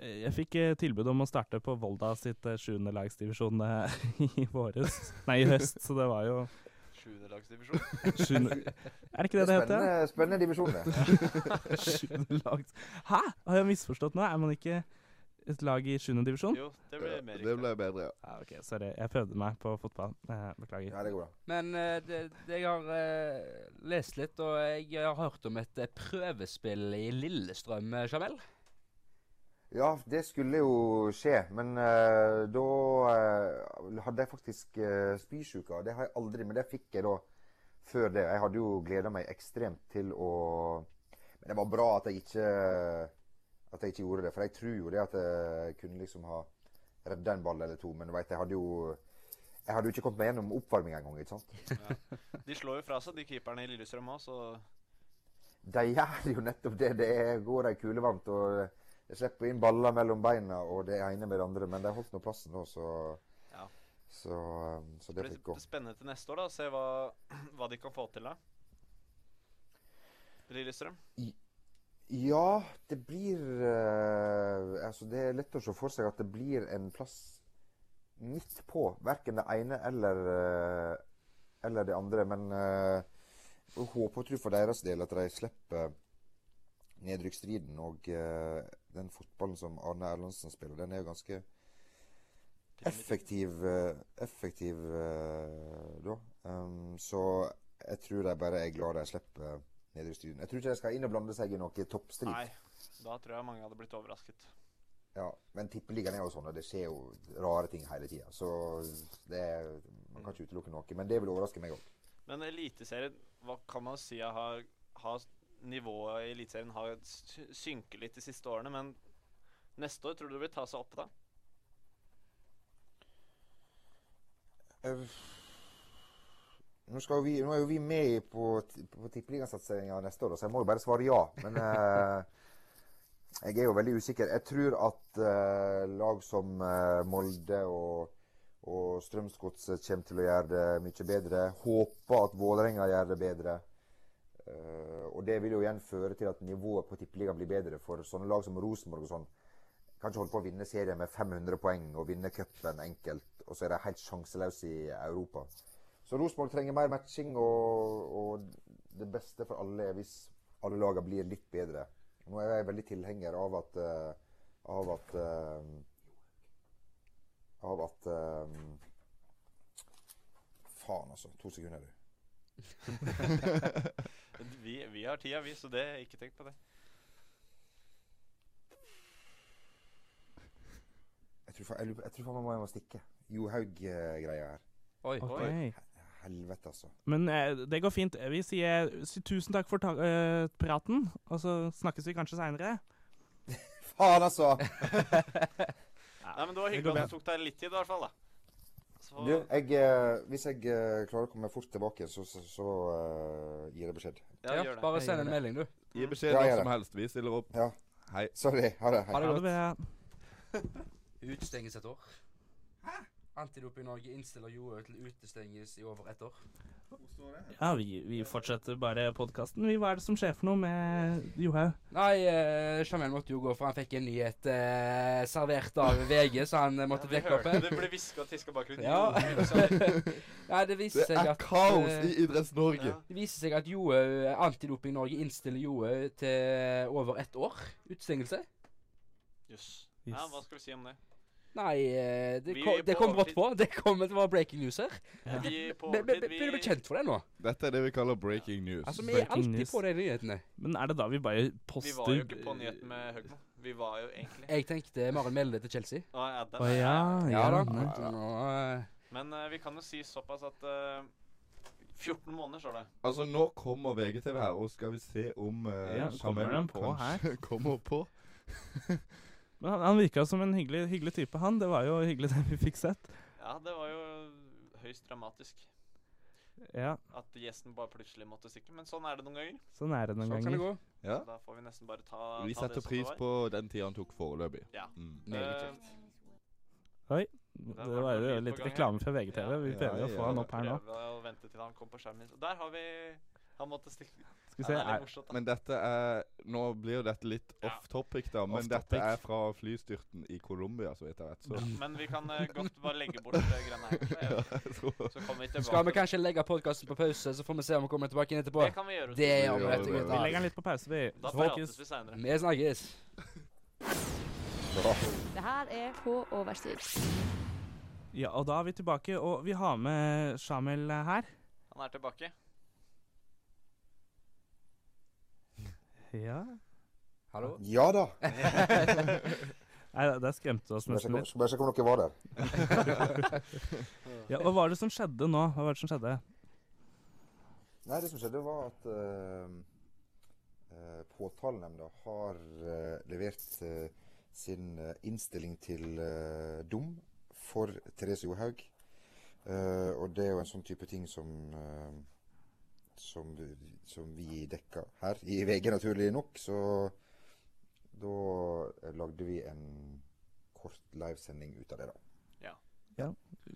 Jeg fikk eh, tilbud om å starte på Volda sitt eh, sjuendelagsdivisjon eh, i våres. Nei, i høst, så det var jo
Sjuendelagsdivisjon.
sjuende Er det ikke det det heter?
Spennende, spennende divisjon, det.
Sjuendelags... Hæ? Har jeg misforstått nå? Er man ikke et lag i sjuende divisjon?
Jo, det ble mer
Det ble bedre, ja.
Ja, ok, Sorry. Jeg prøvde meg på fotball. Eh, beklager.
Ja, det går bra.
Men uh, det, det jeg har uh, lest litt, og jeg har hørt om et eh, prøvespill i Lillestrøm, Jamel? Jamel.
Ja, det skulle jo skje, men uh, da uh, hadde jeg faktisk uh, spysjuke. Det har jeg aldri, men det fikk jeg da før det. Jeg hadde jo gleda meg ekstremt til å Men det var bra at jeg ikke at jeg ikke gjorde det, for jeg tror jo det at jeg kunne liksom ha redda en ball eller to. Men du vet, jeg hadde jo jeg hadde jo ikke kommet meg gjennom oppvarming engang. ikke sant?
De slår jo fra seg, de keeperne i Lillestrøm òg, så
De gjør jo nettopp det. Det går går kule kulevarmt. og Jeg slipper inn baller mellom beina og det ene med det andre. Men de holdt nå plassen da, så
Ja.
Så, um, så det fikk gå.
det blir spennende til neste år, da. Se hva, hva de kan få til da. Lillestrøm.
Ja, det blir uh, Altså, det er lett å se for seg at det blir en plass midt på. Verken det ene eller, uh, eller det andre. Men uh, jeg håper og tror for deres del at de slipper nedrykksstriden. Og eh, den fotballen som Arne Erlandsen spiller, den er jo ganske effektiv, eh, effektiv eh, da. Um, så jeg tror de bare er glad de slipper nedrykksstriden. Jeg tror ikke de skal inn og blande seg i noe toppstrid.
Nei, da tror jeg mange hadde blitt overrasket.
Ja, men tippeligaen er jo sånn, og det skjer jo rare ting hele tida. Så det er, man kan ikke utelukke noe. Men det vil overraske meg òg.
Men Eliteserien, hva kan man si har, har Nivået i Eliteserien har synket litt de siste årene, men neste år tror du det vil ta seg opp da?
Eh, Nå, skal vi, nå er jo vi med på, på tippeligasatseringa neste år, så jeg må jo bare svare ja. Men eh, jeg er jo veldig usikker. Jeg tror at eh, lag som eh, Molde og, og Strømsgodset kommer til å gjøre det mye bedre. Håper at Vålerenga gjør det bedre. Eh, og det vil jo igjen føre til at nivået på tippeligaen blir bedre. For sånne lag som Rosenborg og sånn kan ikke holde på å vinne serien med 500 poeng og vinne cupen enkelt, og så er de helt sjanseløse i Europa. Så Rosenborg trenger mer matching, og, og det beste for alle er hvis alle lagene blir litt bedre. Nå er jeg veldig tilhenger av at eh, av at eh, av at Faen, altså. To sekunder, du.
Vi, vi har tida, vi, så det ikke tenk på det.
Jeg tror, fa- jeg, jeg tror faen meg jeg må stikke. Johaug-greia her.
Oi.
oi
Helvete, altså.
Men eh, det går fint. Vi sier, sier tusen takk for ta eh, praten, og så snakkes vi kanskje seinere.
Faen, altså!
Nei, men Det var hyggelig at det tok deg litt tid, i hvert fall. da. Så,
Du, jeg, eh, hvis jeg eh, klarer å komme fort tilbake, så, så, så eh, gir jeg beskjed.
Ja,
Ja,
gjør det.
bare
Jeg
send en melding, du.
Gi
Mm.
beskjed
Ja,
når
gjør
som helst. Vi stiller opp.
Ja.
Hei.
Sorry. Ha det. Hei.
Ha det godt. Utstenges et år. Antidoping Norge innstiller Johaug til utestenges i over ett år.
Ja, vi, vi fortsetter bare podkasten. Hva er det som skjer for noe med Johaug?
Nei, uh, Jamel måtte jo gå, for han fikk en nyhet eh, servert av VG, så han eh, måtte
Ja,
opp en.
det ble hviska og tiska bakgrunnen.
Ja. Nei, det viser
Det
seg
er
at
kaos
eh,
i Idretts-Norge.
Ja.
Det viser seg at Johaug, Antidoping Norge innstiller Johaug til over ett år utestengelse.
Jøss.
Yes.
Ja, hva skal vi si om det?
Nei, eh, det, kom, det kom brått på. Det kom det var breaking news her.
Ja.
Vi Blir
Be- be-
overtid,
Begynner å bli
vi
kjent for det nå.
Dette er det vi kaller breaking news.
Altså, Vi er
Breaking
alltid
news.
på de nyhetene.
Men er det da vi bare
Vi var jo ikke på nyheten med Høgmo. Vi var jo egentlig
Jeg tenkte Maren Melde til Chelsea.
Å, ja, den er-
ja,
Ja da.
nei.
Nå, eh,
Men uh, vi kan jo si såpass at uh, 14 måneder, står det.
Altså, nå kommer VGTV her, og skal vi se om uh,
Ja, kommer den på her?
kommer på.
Men han, han virka som en hyggelig, hyggelig type, han. Det var jo hyggelig det vi fikk sett.
Ja, det var jo høyst dramatisk
Ja,
at gjesten bare plutselig måtte stikke. Men sånn er det noen ganger.
sånn er det noen
sånn kan det gå.
Ja.
Så da får vi nesten bare ta,
Vi
ta
setter
det som
pris
det var.
på den tida han tok foreløpig.
Ja.
Mm.
Meget
Eh,
kjekt.
Oi. Det
var
jo litt reklame fra VGTV. Vi
Ja,
ja, å få han opp her nå.
Prøver å vente til han kom på skjermen. Der har vi Han måtte stikke.
Skal vi se.
Ja, er morsomt.
Men dette er Nå blir jo dette litt
Ja.
off topic, da. Men
Off
dette
topic.
er fra flystyrten i Colombia, så vidt jeg vet. Så
Men vi kan uh, godt bare legge bort det greiene her. Så, kommer vi tilbake.
Skal vi kanskje legge podkasten på pause, så får vi se om vi kommer tilbake inn etterpå?
Det kan vi gjøre.
Det gjør vi, rett
og
slett.
vi legger den litt på pause, vi.
Da prates vi seinere.
Vi snakkes.
Det her er På overstid.
Ja, og da er vi tilbake, og vi har med Shamel her.
Han er tilbake.
Ja.
Hallo?
Ja da.
Nei, det skremte oss nesten litt.
skal bare sjekke om dere var der.
Ja, og hva var det som skjedde nå? Hva var det som skjedde?
Nei, det som skjedde, var at uh, påtalenemnda har uh, levert uh, sin innstilling til dom for Therese Johaug. Eh, og det er jo en sånn type ting som eh, som, vi- som vi dekka her i VG, naturlig nok. Så da lagde vi en kort livesending ut av det, da.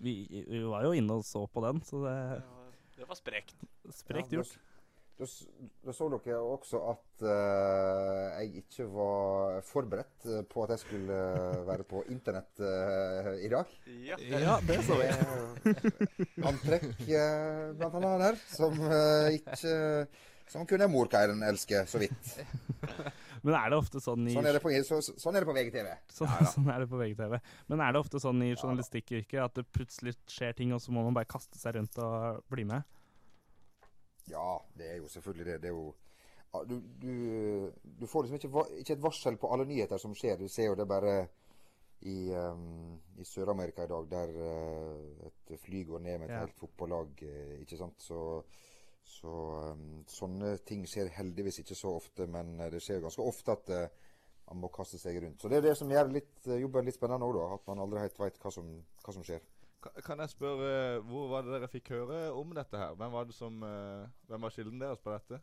Vi, vi var jo inne og så på den, så det
Det var, det var sprekt.
sprekt
Ja,
gjort.
Da, så dere også at uh, jeg ikke var forberedt eh, på at jeg skulle eh, være på internett uh, i dag.
Ja.
Ja, det så vi.
Antrekk uh, blant annet der, som ikke Som kunne morkeiren elske, så vidt.
Men er det ofte sånn i
Sånn er det på, så, sånn er det på VGTV.
Sånn, sånn er det på VGTV. Men er det ofte sånn i journalistikkyrket at det plutselig skjer ting, og så må man bare kaste seg rundt og bli med?
Ja, det er jo selvfølgelig det. Det er jo du, du, du får liksom ikke, ikke et varsel på alle nyheter som skjer. Du ser jo det bare i, um, i Sør-Amerika i dag, der uh, et fly går ned med et
Ja.
helt fotballag. eh, ikke sant? Så, så um, sånne ting skjer heldigvis ikke så ofte, men eh, det skjer ganske ofte at uh, man må kaste seg rundt. Så det er det som gjør litt, jobben litt spennende òg. At man aldri helt veit hva, hva som skjer.
Ka- Kan jeg spørre, hvor var det dere fikk høre om dette her? Hvem var det som, eh, hvem var kilden deres på dette?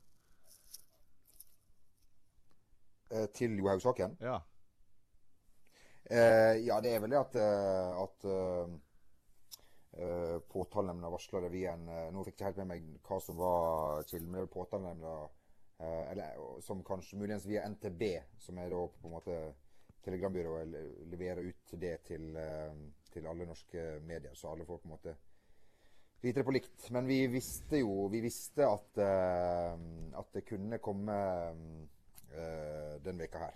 Eh, til Johaug-saken.
Ja.
Eh, ja, det er vel det at, eh, at eh, påtalenemnda varsla det via en Nå fikk jeg ikke helt med meg hva som var kilden, men det er vel påtalenemnda Eller som kanskje muligens via NTB, som er da på en måte telegrambyrået, leverer ut det til, eh, til alle norske medier, så alle får på en måte vite det på likt. Men vi visste jo vi visste at, uh, at det kunne komme uh, den veka her.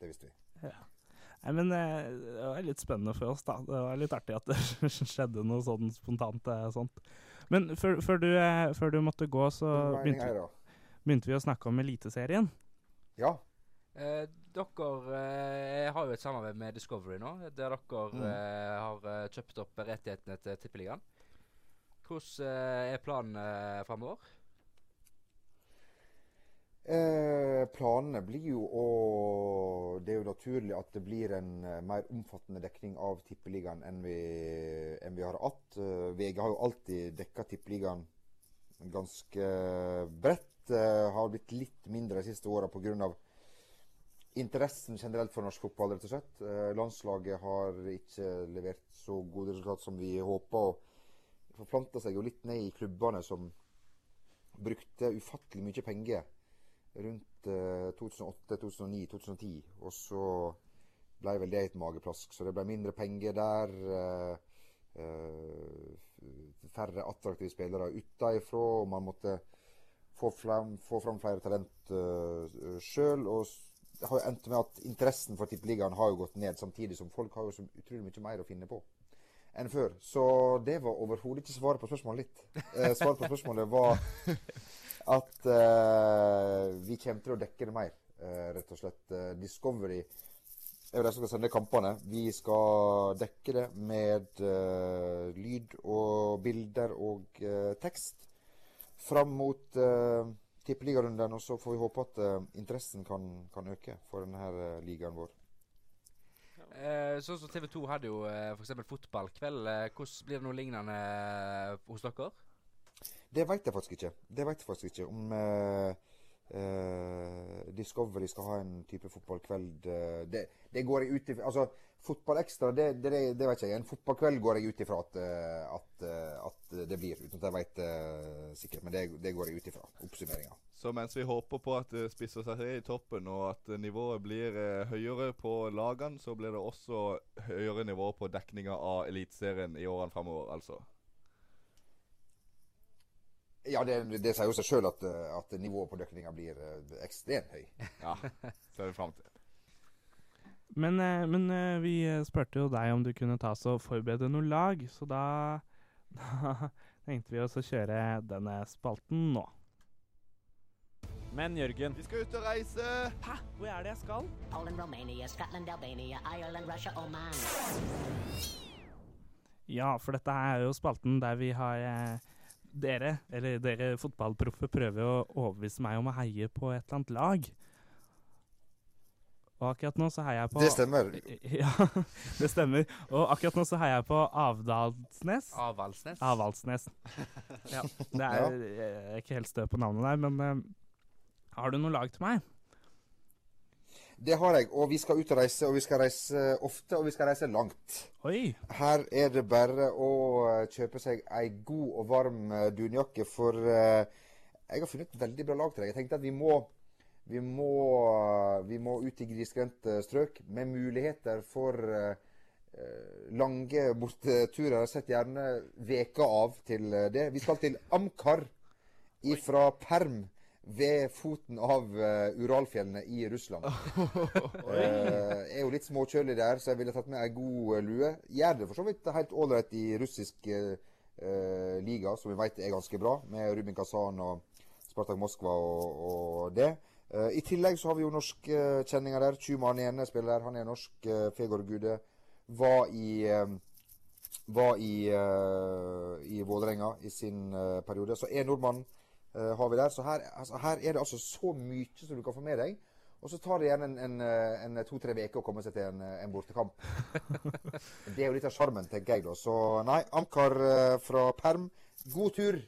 Det visste vi.
Nei, men eh, Det var litt spennende for oss, da. Det var litt artig at det skjedde noe sånn spontant. sånt. Men før, før, du, før du måtte gå, så begynte, vi- begynte vi å snakke om Eliteserien.
Ja.
Eh, dere eh, har jo et samarbeid med Discovery nå, der dere
Mm.
eh, har eh, kjøpt opp rettighetene til Tippeligaen. Hvordan eh, er planen eh, framover?
Eh, planene blir jo å Det er jo naturlig at det blir en eh, mer omfattende dekning av Tippeligaen enn vi, enn vi har hatt. VG har jo alltid dekka Tippeligaen ganske bredt. Har blitt litt mindre de siste åra pga. Interessen generelt for norsk fotball, rett og slett. Eh, landslaget har ikke levert så gode resultat som vi håpa. Forplanta seg jo litt ned i klubbene som brukte ufattelig mye penger rundt eh, 2008, 2009, 2010. Og så ble vel det et mageplask. Så det ble mindre penger der. eh, eh, færre attraktive spillere utenfra. Man måtte få fram, få fram flere talent uh, sjøl. Og det har jo endt med at interessen for Tippeligaen har jo gått ned, samtidig som folk har jo så utrolig mye mer å finne på enn før. Så det var overhodet ikke svaret på spørsmålet litt. Eh, svaret på spørsmålet var at eh, vi kommer til å dekke det mer, eh, rett og slett. Eh, Discovery er jo de som skal sende kampene. Vi skal dekke det med eh, lyd og bilder og eh, tekst fram mot tippeligarunden. Og så får vi håpe at uh, interessen kan, kan øke for denne eh, ligaen vår.
Eh, sånn som TV 2 hadde jo uh, f.eks. fotballkveld. Eh, hvordan blir det noe lignende eh, hos dere?
Det veit jeg faktisk ikke. Det vet jeg faktisk ikke om eh, eh, Discovery skal ha en type fotballkveld. eh, det, det går jeg ut ifra Altså, fotballekstra, det, det, det vet jeg. En fotballkveld går jeg ut ifra at, eh, at, eh, at det blir, uten at jeg veit det sikkert. Men det, det går jeg ut ifra. Oppsummeringa.
Så mens vi håper på at det spisser seg til i toppen, og at nivået blir høyere på lagene, så blir det også høyere nivå på dekninga av Eliteserien i årene framover, altså.
Ja, det, det sier jo seg sjøl at, at nivået på dekninga blir ekstremt høy.
Ja, ser vi fram til.
Men, eh, men eh, vi eh, spurte jo deg om du kunne ta oss og forberede noe lag, så da, da tenkte vi oss å kjøre denne spalten nå.
Men Jørgen,
Vi skal ut og reise!
Hæ? Hvor er det jeg skal?
Poland, Romania, Scotland, Albania, Ireland, Russia, Oman.
Ja, for dette er jo spalten der vi har eh, dere, eller dere fotballproffe, prøver å overbevise meg om å heie på et eller annet lag. Og akkurat nå så heier jeg på
Det stemmer.
Ja, det stemmer. Og akkurat nå så heier jeg på Avdalsnes.
Avaldsnes.
Avaldsnes. Ja, det er, er ikke helt stø på navnet der, men uh, har du noe lag til meg?
Det har jeg, og vi skal ut og reise, og vi skal reise ofte, og vi skal reise langt.
Oi!
Her er det bare å eh, kjøpe seg ei god og varm eh, dunjakke, for uh, jeg har funnet et veldig bra lag til deg. Jeg tenkte at vi må, vi må, vi må ut i grisgrendte strøk med muligheter for eh, lange borteturer. Sett gjerne veka av til det. Vi skal til Amkar ifra Perm ved foten av eh, Uralfjellene i Russland. Eh, er jo litt småkjølig der, så jeg ville tatt med ei god lue. Gjør det for så vidt helt ålreit i russisk eh, liga, som vi vet er ganske bra, med Rubin Kazan og Spartak Moskva og, og det. Eh, I tillegg så har vi jo norske eh, kjenninger der. er ene spiller der, han er norsk. Uh, Fegård Gude var i eh, var i, eh, i Vålerenga i sin eh, periode. Så én nordmann eh, har vi der. Så her, altså, her er det altså så mye som du kan få med deg. Og så tar det igjen en, en, eh, en to-tre uker å komme seg til en, eh, en bortekamp. det er jo litt av sjarmen, tenker jeg da. Så nei, Amkar eh, fra Perm, god tur.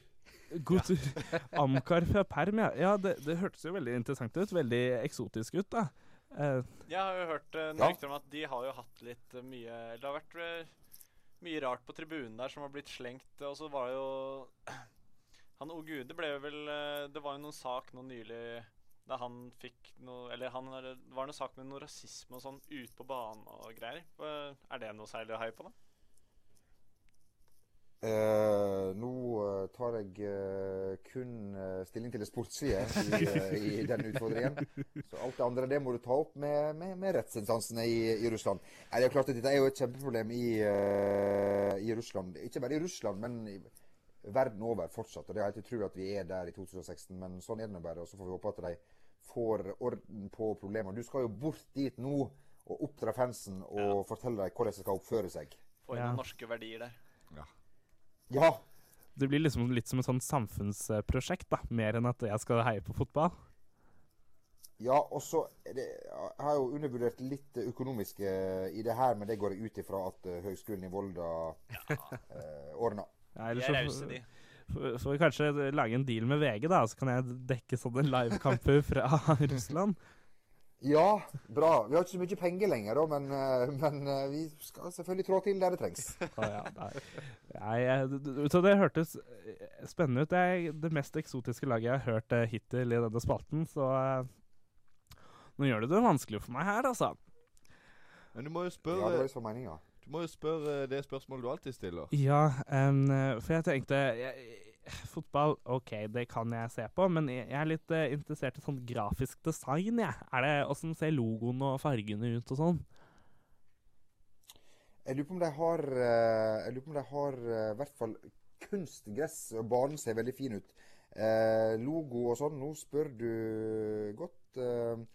God tur. Amkar fra perm, ja. ja det, det hørtes jo veldig interessant ut. Veldig eksotisk ut, da. Uh,
Jeg har jo hørt uh,
Ja.
rykter om at de har jo hatt litt uh, mye Det har vært uh, mye rart på tribunen der som har blitt slengt. Og så var jo Han O. Gude ble jo vel eh, Det var jo noen sak nå nylig da han fikk noe Eller han, det var noe sak med noe rasisme og sånn ute på banen og greier. Eh, Er det noe særlig å heie på, da?
Eh, nå eh, tar jeg eh, kun eh, stilling til det sportslige i, eh, i den utfordringen. Så alt det andre det må du ta opp med, med, med rettsinstansene i, i Russland. Nei, det er klart at Dette er jo et kjempeproblem i, eh, i Russland. Ikke bare i Russland, men i verden over fortsatt. Og Det har jeg ikke utrolig at vi er der i 2016, men sånn er det nå bare. Og så får vi håpe at de får orden på problemene. Du skal jo bort dit nå og oppdra fansen og fortelle dem hvordan de skal oppføre seg.
Få inn
Ja.
norske verdier der.
Ja,
det blir liksom litt som et sånn samfunnsprosjekt, da. Mer enn at jeg skal heie på fotball.
Ja, og så har Jeg har jo undervurdert litt det økonomiske i det her, men det går jeg ut ifra at eh, Høgskolen i Volda eh, ordner.
Ja, eller
er
så får får vi kanskje lage en deal med VG, da, så kan jeg dekke sånne livekamper fra Russland.
Ja, bra. Vi har ikke så mye penger lenger, da, men, eh, men eh, vi skal selvfølgelig trå til der det trengs.
Ah, ja, nei. Så det hørtes eh, spennende ut. Det er det mest eksotiske laget jeg har hørt hittil i denne spalten, så nå gjør du det vanskelig for meg her, altså.
Men du må jo
Ja, det
spørre,
var meninga.
du må jo spørre det spørsmålet du alltid stiller.
Ja, eh, for jeg tenkte jeg, Fotball, OK, det kan jeg se på, men jeg er litt eh, interessert i sånn grafisk design, jeg. Er det Åssen ser logoen og fargene ut og sånn?
Jeg lurer på om de har eh, Jeg lurer på om de har eh, i hvert fall kunstgress. og Banen ser veldig fin ut. Eh, logo og sånn. Nå spør du godt. Eh,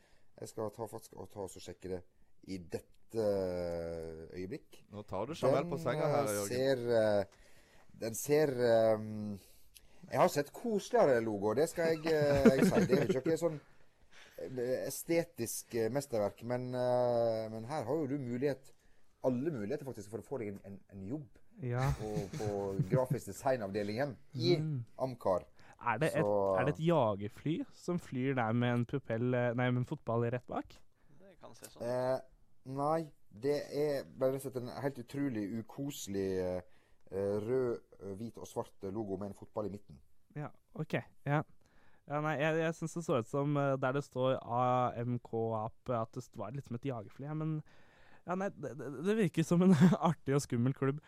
jeg skal ta, faktisk og ta og sjekke det i dette øyeblikk.
Nå tar du Jamel på senga her,
eh,
Jørgen.
Ser, den ser eh, Jeg har sett koseligere logo, det skal jeg, eh, jeg si. Det er jo ikke noe sånn eh, estetisk eh, mesterverk, men, men her har jo du mulighet alle muligheter faktisk for å få deg en, en, en jobb
Ja.
på, på grafisk designavdelingen i
Mm.
Amcar.
Er det, et, er det et jagerfly som flyr der med en propell Nei, med en fotball rett bak?
Det kan se sånn
Eh, nei, det er bare rett og slett en helt utrolig ukoselig eh, rød, eh, hvit og svart logo med en fotball i midten.
Ja, OK. Ja. ja nei, jeg, jeg syns det så ut som eh, der det står AMK-app, at det var litt som et jagerfly. Ja, men ja, nei, det, det, det virker som en artig og skummel klubb.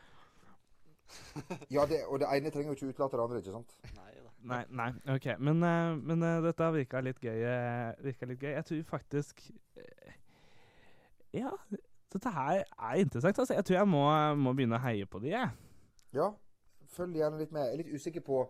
Ja, det, og det ene trenger jo ikke utelate det andre, ikke sant?
Nei da.
Nei, nei, OK. Men, eh, men eh, dette virka litt gøy. eh, virka litt gøy. Jeg tror faktisk eh, Ja, dette her er interessant. Altså. Jeg tror jeg må, må begynne å heie på de, jeg.
Ja, følg gjerne litt med. Jeg er litt usikker på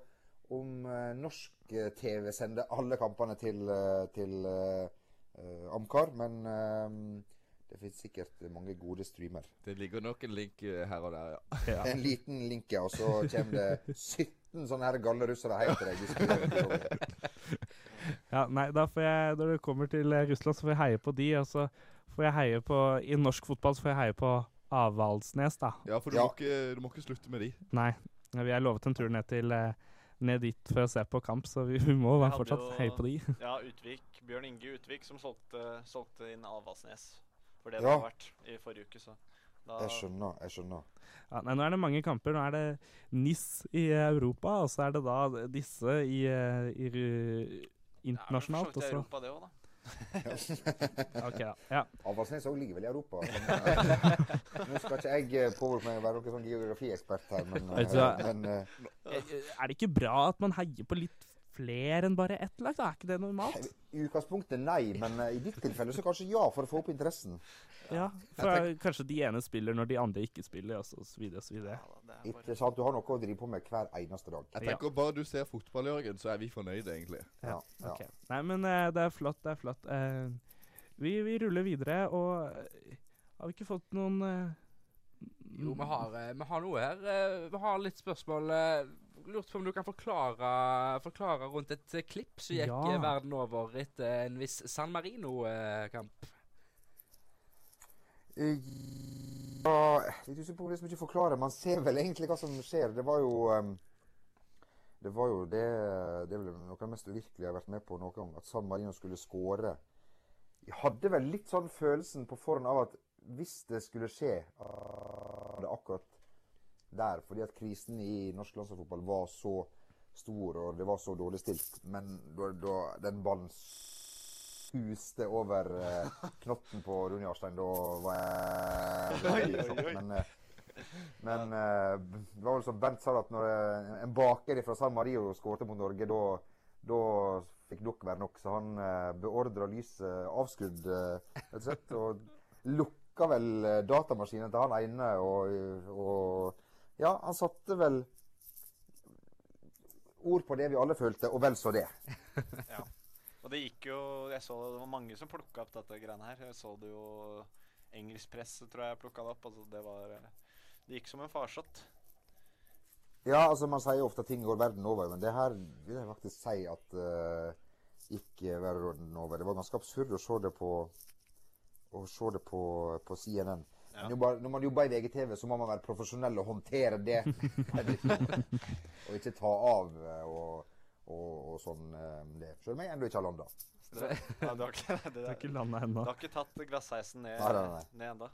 om eh, norsk eh, TV sender alle kampene til, eh, til uh, Amcar, men uh, det finnes sikkert mange gode streamer.
Det ligger nok en link her og der, ja.
Ja.
En liten link, ja, og så kommer det 17 sånne her galle russere hjem til deg. du.
Ja, nei, da får jeg, Når det kommer til Russland, så får jeg heie på de, og så får jeg heie på I norsk fotball så får jeg heie på Avaldsnes, da.
Ja, for du,
Ja.
Må ikke, du må ikke slutte med de.
Nei. Vi er lovet en tur ned til eh, ned dit for å se på kamp, så vi, vi må være fortsatt
jo-
heie på de.
Ja, Utvik. Bjørn Inge Utvik som solgte, solgte inn Avaldsnes. For det
Ja.
det har vært i forrige uke, så da
Jeg skjønner. jeg skjønner.
Ja, nei, nå er det mange kamper. Nå er det NIS i Europa, og så er det da disse i, i, i, ru- internasjonalt.
Det er vel for så vidt i. Europa, det òg, da.
Ok, da. Ja.
Avaldsnes òg ligger vel i Europa. Eh, nå skal ikke jeg påvirke meg å være noen sånn geografiekspert her, men, eh, men eh,
Eh, Er det ikke bra at man heier på litt flere enn bare ett lag? Er ikke det normalt?
i utgangspunktet nei. Men eh, i ditt tilfelle så kanskje ja, for å få opp interessen.
Ja, for Kanskje de ene spiller når de andre ikke spiller, og så videre og så videre.
Ja, da, det er
sant? Du har noe å drive på med hver eneste dag.
Jeg
Ja.
tenker bare du ser fotball, Jørgen, så er vi fornøyde, egentlig.
Ja, ja.
Ok. Nei, men eh, det er flott, det er flott. Eh, vi, vi ruller videre, og har vi ikke fått noen
Jo, vi har, vi har noe her. Vi har litt spørsmål. Lurt på om du kan forklare, forklare rundt et eh, klipp som gikk
Ja.
eh, verden over etter en viss San Marino-kamp.
Eh, Ja, litt usikker på hvordan mye forklare. Man ser vel egentlig hva som skjer. Det var jo um, Det var jo det Det er vel noe av det mest uvirkelige jeg har vært med på noen gang. At San Marino skulle skåre. Jeg hadde vel litt sånn følelsen på forhånd av at hvis det skulle skje uh, det akkurat der, fordi at krisen i norsk landslagsfotball var så stor, og det var så dårlig stilt. Men da, da den ballen suste over eh, knotten på Rune Jarstein, da var jeg satt. Men, eh, men eh, det var vel som Bent sa, at når eh, en baker fra San Mario skårte mot Norge, da da fikk nok være nok. Så han eh, beordra lyset avskrudd, eh, rett og slett. Og lukka vel eh, datamaskinen til han ene, og, og Ja, han satte vel ord på det vi alle følte, og vel så det.
Ja. Og det gikk jo Jeg så det var mange som plukka opp dette greiene her. Jeg så det jo Engelsk presse, tror jeg, plukka det opp. Altså, det var eh, Det gikk som en farsott.
Ja, altså man sier ofte at ting går verden over, men det her vil jeg faktisk si at uh, ikke verden over. Det var ganske absurd å se det på å se det på, på CNN.
Ja.
Men jobber, når man jobber i VGTV, så må man være profesjonell og håndtere det. og ikke ta av eh, og, og, og sånn eh, det. Selv om jeg ennå ikke har landa.
Det, ja, du har ikke, det,
Det ikke landa
du har ikke tatt glassheisen ned,
Nei, nei, nei.
ned enda.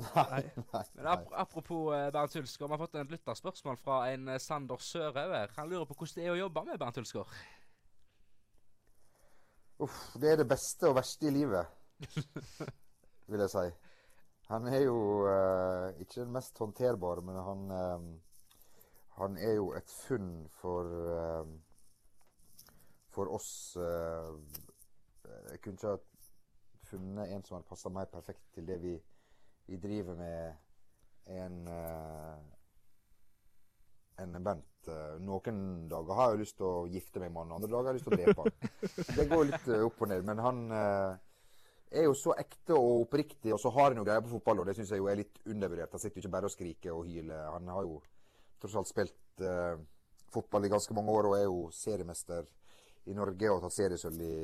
Nei, nei,
Men ap apropos eh, Bernt Hulsker, vi har fått et lytterspørsmål fra en Sander Sørhauger. Han lurer på hvordan det er å jobbe med Bernt Hulsker.
Uff, det er det beste og verste i livet, vil jeg si. Han er jo uh, ikke den mest håndterbare, men han uh, Han er jo et funn for uh, For oss Jeg kunne ikke ha funnet en som hadde passa mer perfekt til det vi, vi driver med, enn enn Bent. Noen dager har jeg lyst til å gifte meg med han, andre dager har jeg lyst til å drepe han. Det går litt opp og ned. Men han er jo så ekte og oppriktig, og så har han jo greier på fotball, og det syns jeg jo er litt undervurdert. Han sitter jo ikke bare og skriker og hyler. Han har jo tross alt spilt uh, fotball i ganske mange år og er jo seriemester i Norge og har tatt seriesølv i,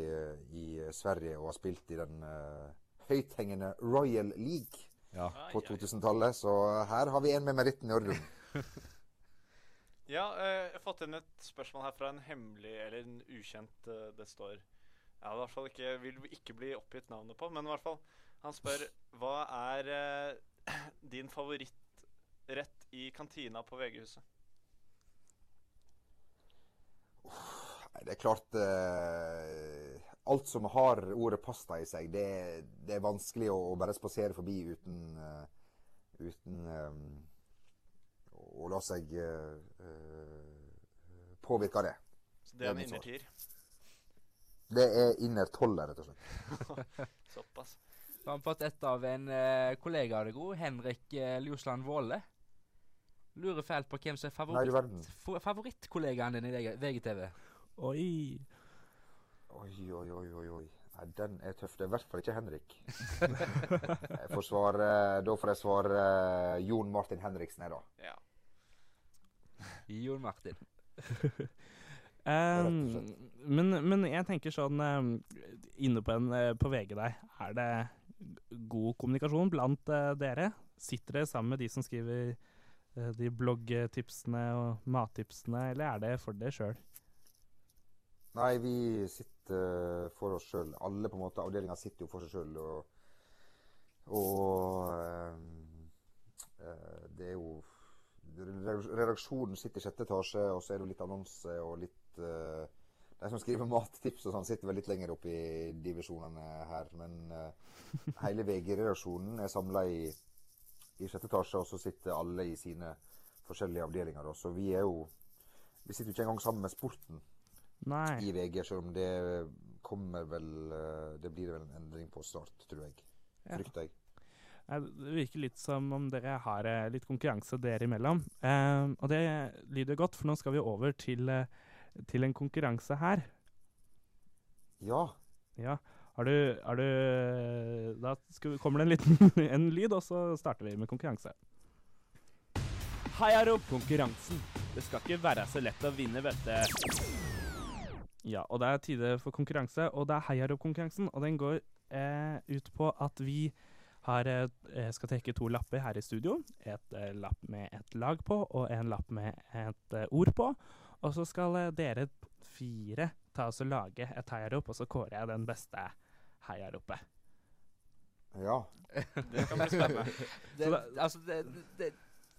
i Sverige og har spilt i den uh, høythengende Royal League
Ja.
på 2000-tallet. Så her har vi en med meritten i orden.
Ja, eh, jeg har fått inn et spørsmål her fra en hemmelig eller en ukjent eh, Det står Jeg i hvert fall ikke, vil ikke bli oppgitt navnet på, men i hvert fall Han spør hva er eh, din favorittrett i kantina på VG-huset?
Nei, Det er klart eh, Alt som har ordet pasta i seg, det, det er vanskelig å, å bare spasere forbi uten uh, Uten um, å la seg uh, uh, påvirke av det.
Så det er en
er
innertier.
Det er inner tolver, rett og slett.
Såpass.
Så har vi fått et av en uh, kollega av deg, gode, Henrik uh, Ljosland Våle. Lurer fælt på hvem som er favoritt, favorittkollegaen din i VGTV.
Oi.
Oi, oi, oi, oi. oi. Nei, den er tøff. Det er i hvert fall ikke Henrik. Jeg får svare, da får jeg svare uh, Jon Martin Henriksen, jeg, da.
Ja.
Jon Martin.
Um. Men, men jeg tenker sånn um, Inne på, en, eh, på VG der, er det god kommunikasjon blant eh, dere? Sitter dere sammen med de som skriver eh, de bloggtipsene og mattipsene, eller er det for dere sjøl?
Nei, vi sitter for oss sjøl. Alle på en måte avdelinga sitter jo for seg sjøl. Og, og eh, det er jo Redaksjonen sitter i sjette etasje, og så er det jo litt annonse og litt eh, De som skriver mattips og sånn, sitter vel litt lenger oppe i divisjonene her. Men uh, hele VG-redaksjonen er samla i, i sjette etasje, og så sitter alle i sine forskjellige avdelinger. Også. Så vi er jo Vi sitter jo ikke engang sammen med sporten
Nei.
i VG, selv om det kommer vel eh, Det blir vel en endring på snart, tror jeg.
Ja.
Frykter jeg.
Det virker litt som om dere har eh, litt konkurranse dere imellom. Um, og det lyder godt, for nå skal vi over til, eh, til en konkurranse her.
Ja.
Ja. Har du, har du Da skal kommer det en liten en lyd, og så starter vi med konkurranse.
Heia opp konkurransen. Det skal ikke være så lett å vinne, vet du.
Ja, og det er tide for konkurranse, og det er heiarop-konkurransen. Og den går eh, ut på at vi har, eh, skal trekke to lapper her i studio. Et eh, lapp med et lag på, og en lapp med et eh, ord på. Og så skal eh, dere fire ta oss og lage et heiarop, og så kårer jeg den beste heiaropet.
Ja.
Det kan bli spennende.
Det, altså, det, det,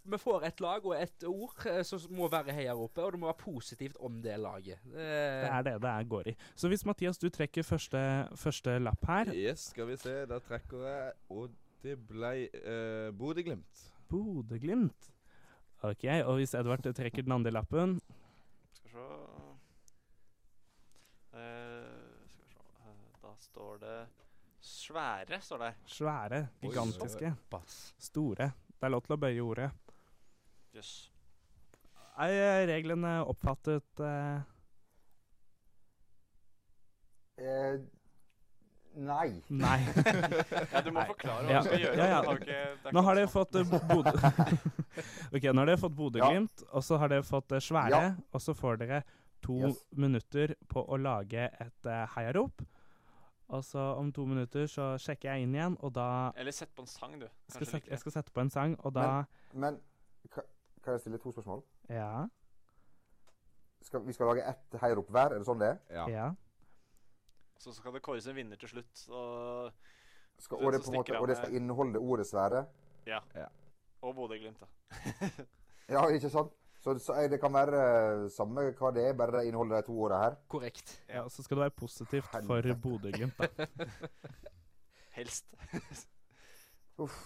vi får et lag og et ord eh, som må være heiaropet, og det må være positivt om det laget. Det,
Det er det det er går i. Så hvis Mathias, du trekker første, første lapp her
Yes, skal vi se. Da trekker jeg, og det ble uh, Bodø-Glimt.
Bodø-Glimt. OK, og hvis Edvard trekker den andre lappen
Skal vi se Eh, Skal vi se Eh, Da står det Svære, står det.
Svære, gigantiske, store. Det er lov til å bøye ordet.
Jøss.
Er eh, reglene oppfattet eh,
Eh, nei.
Nei.
Ja, du må
Nei.
forklare hva
Ja,
du skal gjøre.
ja, ja.
Har ikke- det er
Nå har dere fått eh, Bodø Ok, nå har dere fått Bodø-Glimt, og så har dere fått eh, Svære,
Ja.
og så får dere to
Yes.
minutter på å lage et uh, heiarop. Og så om to minutter så sjekker jeg inn igjen, og da
Eller sett på en sang, du.
skal sette, Jeg skal sette på en sang, og da
Men men kan jeg stille to spørsmål?
Ja.
Skal, vi skal lage ett heiarop hver, er det sånn det er?
Ja.
ja.
Så skal det kåres en vinner til slutt. Og,
Skal, og, det på en måte, og det skal inneholde ordet Sverre?
ja.
Ja.
og Bodø-Glimt, da.
Ja, ikke sant? Så, så eh, det kan være eh, samme hva det er, bare inneholder de to åra her?
Korrekt.
ja. Og så skal det være positivt for. Bodø-Glimt, da.
Helst.
Uff.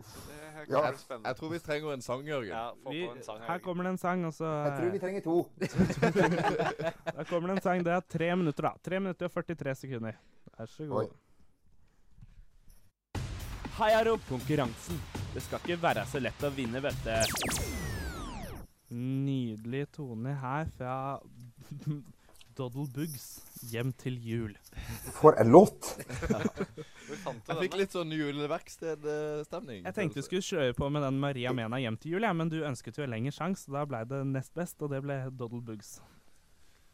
Det
Ja.
jeg.
Jeg tror vi trenger en sang, Jørgen.
Ja,
Vi,
en sang.
her kommer det en sang, og så
Jeg tror vi trenger to.
Her kommer det en sang. Det er tre minutter, da. Tre minutter og 43 sekunder. Vær så
Oi.
god.
Heia Rob, konkurransen. Det skal ikke være så lett å vinne, vet du.
Nydelig tone her fra Doddle Bugs, Hjem til jul.
For en låt!
Jeg fikk litt sånn juleverkstedstemning.
Jeg tenkte vi skulle kjøre på med den Maria Mena hjem til jul, ja, men du ønsket jo en lengre sjanse, så da ble det nest best, og det ble Doddle
Bugs.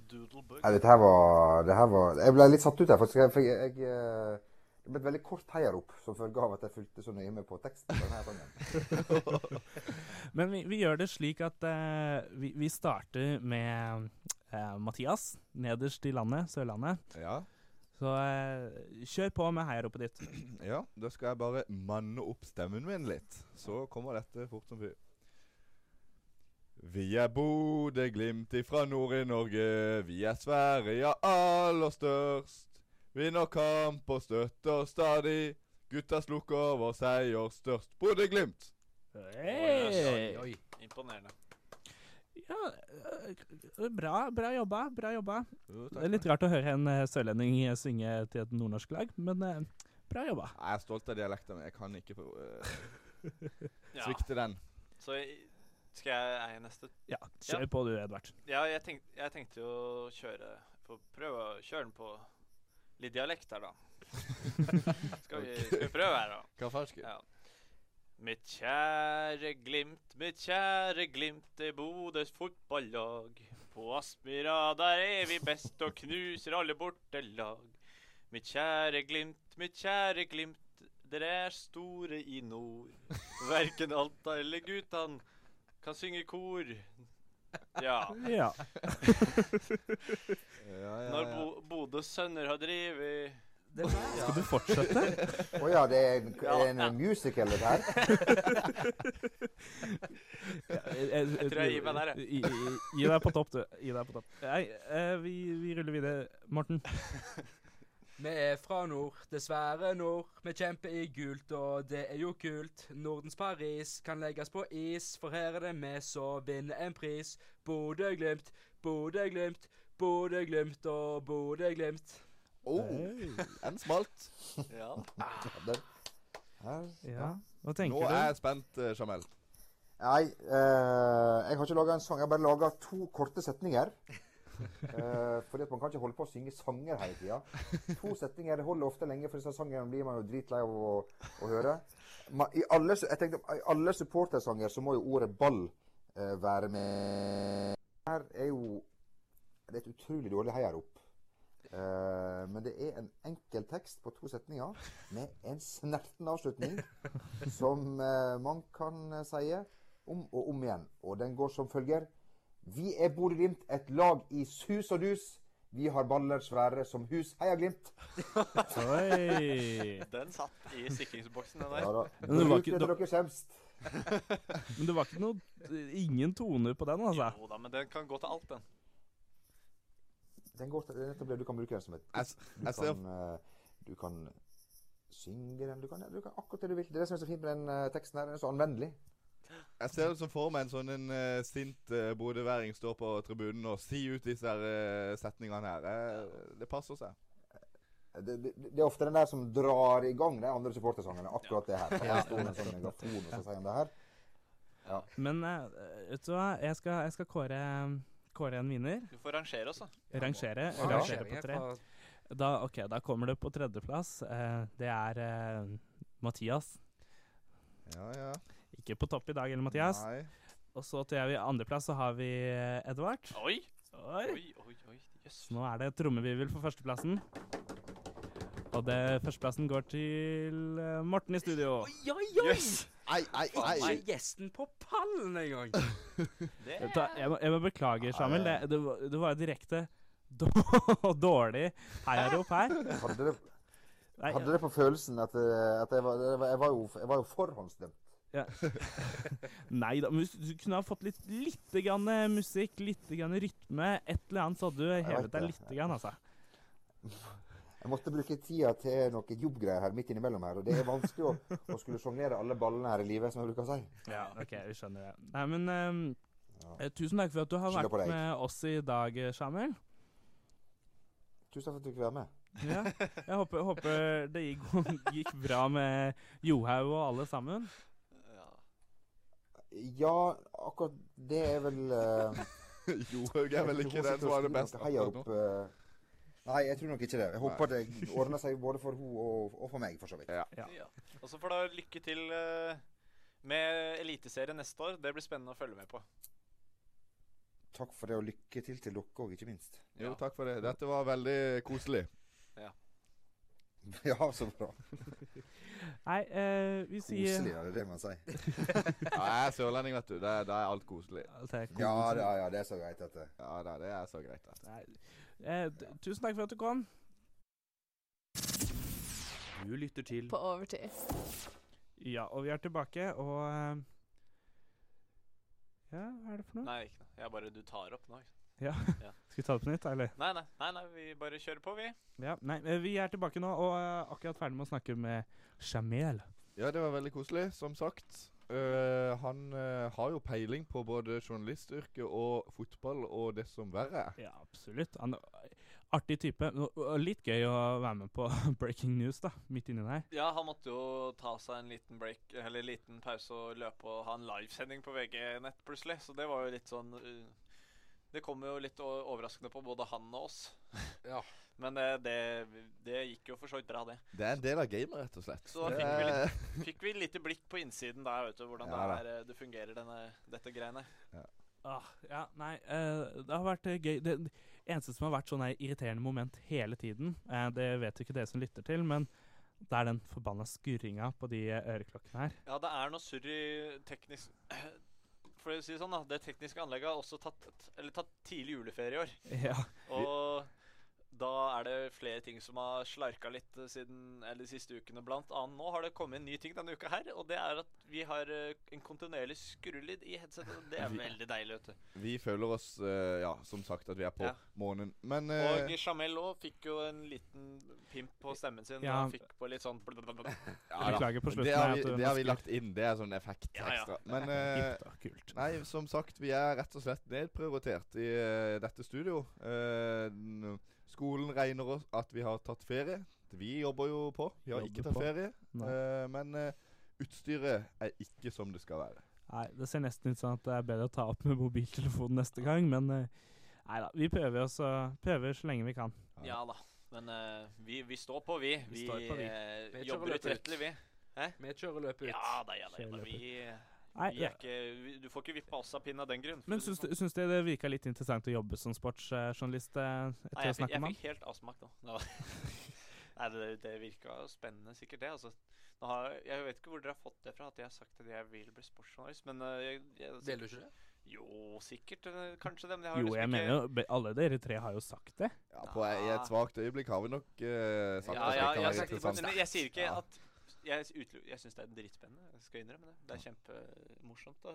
Nei, dette her var, det her var Jeg ble litt satt ut her, faktisk. Jeg, jeg, jeg, jeg, det ble et veldig kort heiarop som følge av at jeg fulgte så nøye med på teksten. denne sangen.
Men vi, vi gjør det slik at uh, vi, vi starter med uh, Mathias, nederst i landet, Sørlandet.
Ja.
Så uh, kjør på med heiaropet ditt.
ja, da skal jeg bare manne opp stemmen min litt. Så kommer dette fort som fy. Vi er Bodø-Glimt ifra Nord-i-Norge. Vi er svære, ja, aller størst. Vinner kamp og støtter stadig. Gutta slukker vår seier størst. Bodø-Glimt!
Hey!
Oi.
Imponerende.
Ja, eh, bra, bra jobba. Bra jobba.
Jo, takk
Det er litt rart å høre en eh, sørlending eh, synge til et nordnorsk lag, men eh, bra jobba.
Jeg er stolt av dialekten min. Jeg kan ikke få, eh,
Ja.
svikte den.
Så skal jeg eie neste?
Ja, kjør på du, Edvard.
Ja, jeg, tenk, jeg tenkte jo å kjøre Prøve å kjøre den på litt dialekt her, da. skal, vi, skal vi prøve her, da?
Hva falsk?
Ja. Mitt kjære Glimt, mitt kjære Glimt, det er Bodøs fotballag. På Aspmyra, der er vi best og knuser alle bortelag. Mitt kjære Glimt, mitt kjære Glimt, dere er store i nord. Verken Alta eller Gutan kan synge kor. Ja.
Ja.
Ja, ja,
Når. Bo Bodøs sønner har drevet
Skal du fortsette?
Å ja, det er en,
Ja,
en
ja.
musical, det her?
Jeg,
tror jeg gir meg der, jeg.
Gi deg på topp, du. Gi deg på topp. Nei, eh, vi, vi ruller videre. Morten.
Vi er fra nord, dessverre nord. Vi kjemper i gult, og det er jo kult. Nordens Paris kan legges på is, for her er det vi som vinner en pris. Bodø-Glimt, Bodø-Glimt, Bodø-Glimt og Bodø-Glimt.
Oh, en smalt.
Ja.
Her.
Ja. Hva tenker
Nå
du?
er jeg spent, eh, Jamel.
Nei, eh, jeg har ikke laga en sang. Jeg har bare laga to korte setninger. Eh, fordi at man kan ikke holde på å synge sanger hele tida. To setninger holder ofte lenge, for disse sangene blir man jo dritlei av å, å høre. Man, i, alle, jeg tenkte, alle supportersanger så må jo ordet 'ball' uh, være med. Her er jo Det er et utrolig dårlig heiarop. Uh, men det er en enkel tekst på to setninger med en snerten avslutning som uh, man kan uh, si om og om igjen. Og den går som følger. Vi er Bodø-Glimt, et lag i sus og dus. Vi har baller svære som hus. Heia Glimt!
Oi.
Den satt i sikringsboksen, den
Ja da.
Men det var ikke-
det dere.
Men det var ikke noe Ingen toner på den, altså.
Jo da, men den kan gå til alt, den.
Den går til, nettopp det. Du kan bruke den som et Du kan, eh, du kan synge den. Du kan, du kan akkurat det du vil. Det er det som er så fint med den eh, teksten her. Den er så anvendelig.
Jeg ser det som for meg en sånn en uh, sint uh, bodøværing står på tribunen og sier ut disse her, eh, setningene her. Eh, det passer seg.
Det, det, det er ofte den der som drar i gang de andre supportersangene. Akkurat det her. Her står det en sånn megafon, og så sier han det her.
Men vet du hva, jeg skal, jeg skal kåre, kåre en vinner.
Du får rangere oss, da.
Rangere.
Ja,
Rangere på tre. Da, ok, da kommer det på tredjeplass. Eh, det er Mathias.
Ja, ja.
Ikke på topp i dag, eller Mathias.
Nei.
Og så til jeg, andreplass så har vi eh, Edvard.
Oi!
Oi.
Oi, oi,
yes. Nå er det trommevirvel for førsteplassen. Og det, førsteplassen går til eh, Morten i studio.
Oi, oi, oi!
Yes.
Ei, ei, ei.
ikke gjesten på pallen engang.
Hva, Jeg må, jeg må beklage, Samuel. Det, det, var- det var direkte då- dårlig heiarop her.
Hadde det, hadde det på følelsen at, eh, at jeg, var, var- jeg, var jo, jeg var jo forhåndsdømt.
Ja. Nei da, men hvis du kunne ha fått litt, litt grann eh, musikk, litt grann rytme, et eller annet, så hadde du hevet deg litt, grann, altså.
Jeg måtte bruke tida til noen jobbgreier her midt innimellom her. Og det er vanskelig å, å skulle sjonglere alle ballene her i livet, som jeg bruker å si.
Ja, OK, vi skjønner det. Nei, men um,
Ja.
eh, tusen takk for at du har
Skylder
vært med oss i dag, eh, Samuel.
Tusen takk for at du fikk være med.
Ja. Jeg håper, håper det gikk, gikk bra med Johaug og alle sammen.
Ja.
Akkurat det er vel uh,
Johaug er vel ikke den som var det beste akkurat
opp
nå.
eh, Nei, jeg tror nok ikke det. Jeg håper det ordner seg både for hun og, og for meg, for så vidt.
Ja.
ja. Og så får du lykke til uh, med Eliteserien neste år. Det blir spennende å følge med på.
Takk for det, og lykke til til dere òg, ikke minst.
Jo, takk for det. Dette var veldig koselig.
Ja, så bra.
Nei, eh, vi sier
Koselig, er det det man sier.
Ja, jeg er sørlending, vet du. Da er alt koselig.
Altså, koselig.
Ja,
da,
ja, ja, det er så greit dette.
Ja da, det er så greit. det.
Nei, eh, tusen takk for at du kom.
Du lytter til
På overtid.
Ja, og vi er tilbake, og eh, Ja, hva er det for noe?
Nei, ikke noe. Jeg bare Du tar opp nå.
Ja.
Ja.
Skal vi ta det på nytt, eller?
Nei, nei, nei, nei, vi bare kjører på, vi.
Ja, nei, eh, vi er tilbake nå, og er akkurat ferdig med å snakke med Jamel.
Ja, det var veldig koselig, som sagt. Uh, han uh, har jo peiling på både journalistyrket og fotball og det som verre er.
Ja, absolutt. Han er Artig type. Litt gøy å være med på breaking news, da, midt inni der.
Ja, han måtte jo ta seg en liten break, eller liten pause og løpe og ha en livesending på VG-nett plutselig. Så det var jo litt sånn uh, Det kom jo litt overraskende på både han og oss.
Ja.
Men eh, det, det gikk jo for så vidt bra, det.
Det er en del av gamet, rett og slett.
Så da fikk vi
er-
litt, fikk vi lite blikk på innsiden der, vet du, hvordan
Ja
det, er, eh, det fungerer, denne, dette greiene.
Ah, ja, nei, uh, det har vært gøy. Det eneste som har vært sånn irriterende moment hele tiden, uh, det vet jo ikke dere som lytter til, men det er den forbanna skurringa på de øreklokkene her.
Ja, det er noe surr i teknisk For å si det sånn, da. Det tekniske anlegget har også tatt, eller tatt tidlig juleferie i år.
Ja.
Og da er det flere ting som har slarka litt eh, siden Eller de siste ukene. Blant annet nå har det kommet en ny ting denne uka her, og det er at vi har eh, en kontinuerlig skrulyd i headsetet. og Det er
Vi-
veldig deilig, vet du.
Vi føler oss, uh, ja, som sagt, at vi er på
Ja.
månen. Men
Og
eh,
Jamel òg fikk jo en liten pimp på stemmen sin.
Ja.
Og fikk på litt sånn blablabla.
ja.
Beklager på slutten
Det har vi, det har vi lagt inn. Det er sånn effekt
Ja, ja.
ekstra. Men
uh, kult.
Nei, som sagt, vi er rett og slett nedprioritert i dette studio. Eh, n- skolen regner oss at vi har tatt ferie. Vi jobber jo på. Vi har
Jobber
ikke tatt
på.
ferie. Eh, men uh, utstyret er ikke som det skal være.
Nei, det ser nesten ut som at det er bedre å ta opp med mobiltelefonen neste gang, men eh, nei da. Vi prøver oss prøver så lenge vi kan.
Ja da. Men vi, vi står på, vi.
Vi
Vi,
på, vi.
eh, jobber utrettelig, vi.
Vi kjører løpet ut.
Ja da, ja da. Ja, da. Vi,
Nei,
er ikke, du får ikke vippa oss av pinnen av den grunn.
Men
å
syns,
sånn.
du- syns det virka litt interessant å jobbe som sportsjournalist Etter
Nei,
etter å
jeg, fikk,
snakke
jeg fikk helt avsmak nå. nå. Nei, det, det virka spennende, sikkert det. altså. Nå har, jeg vet ikke hvor dere har fått det fra, at jeg har sagt at jeg vil bli sportsjournalist. Men øh, jeg, jeg,
Deler du ikke det?
Jo, sikkert. øh, kanskje det. Men jeg har
Jo,
liksom
jeg mener jo Alle dere tre har jo sagt det.
Ja, på, I et svakt øyeblikk har vi nok uh, sagt
ja,
at det
ja,
kan
jeg,
være
jeg,
interessant.
jeg sier ikke
Ja.
at Jeg, jeg syns det er dritspennende. Jeg skal innrømme det. Det er kjempemorsomt å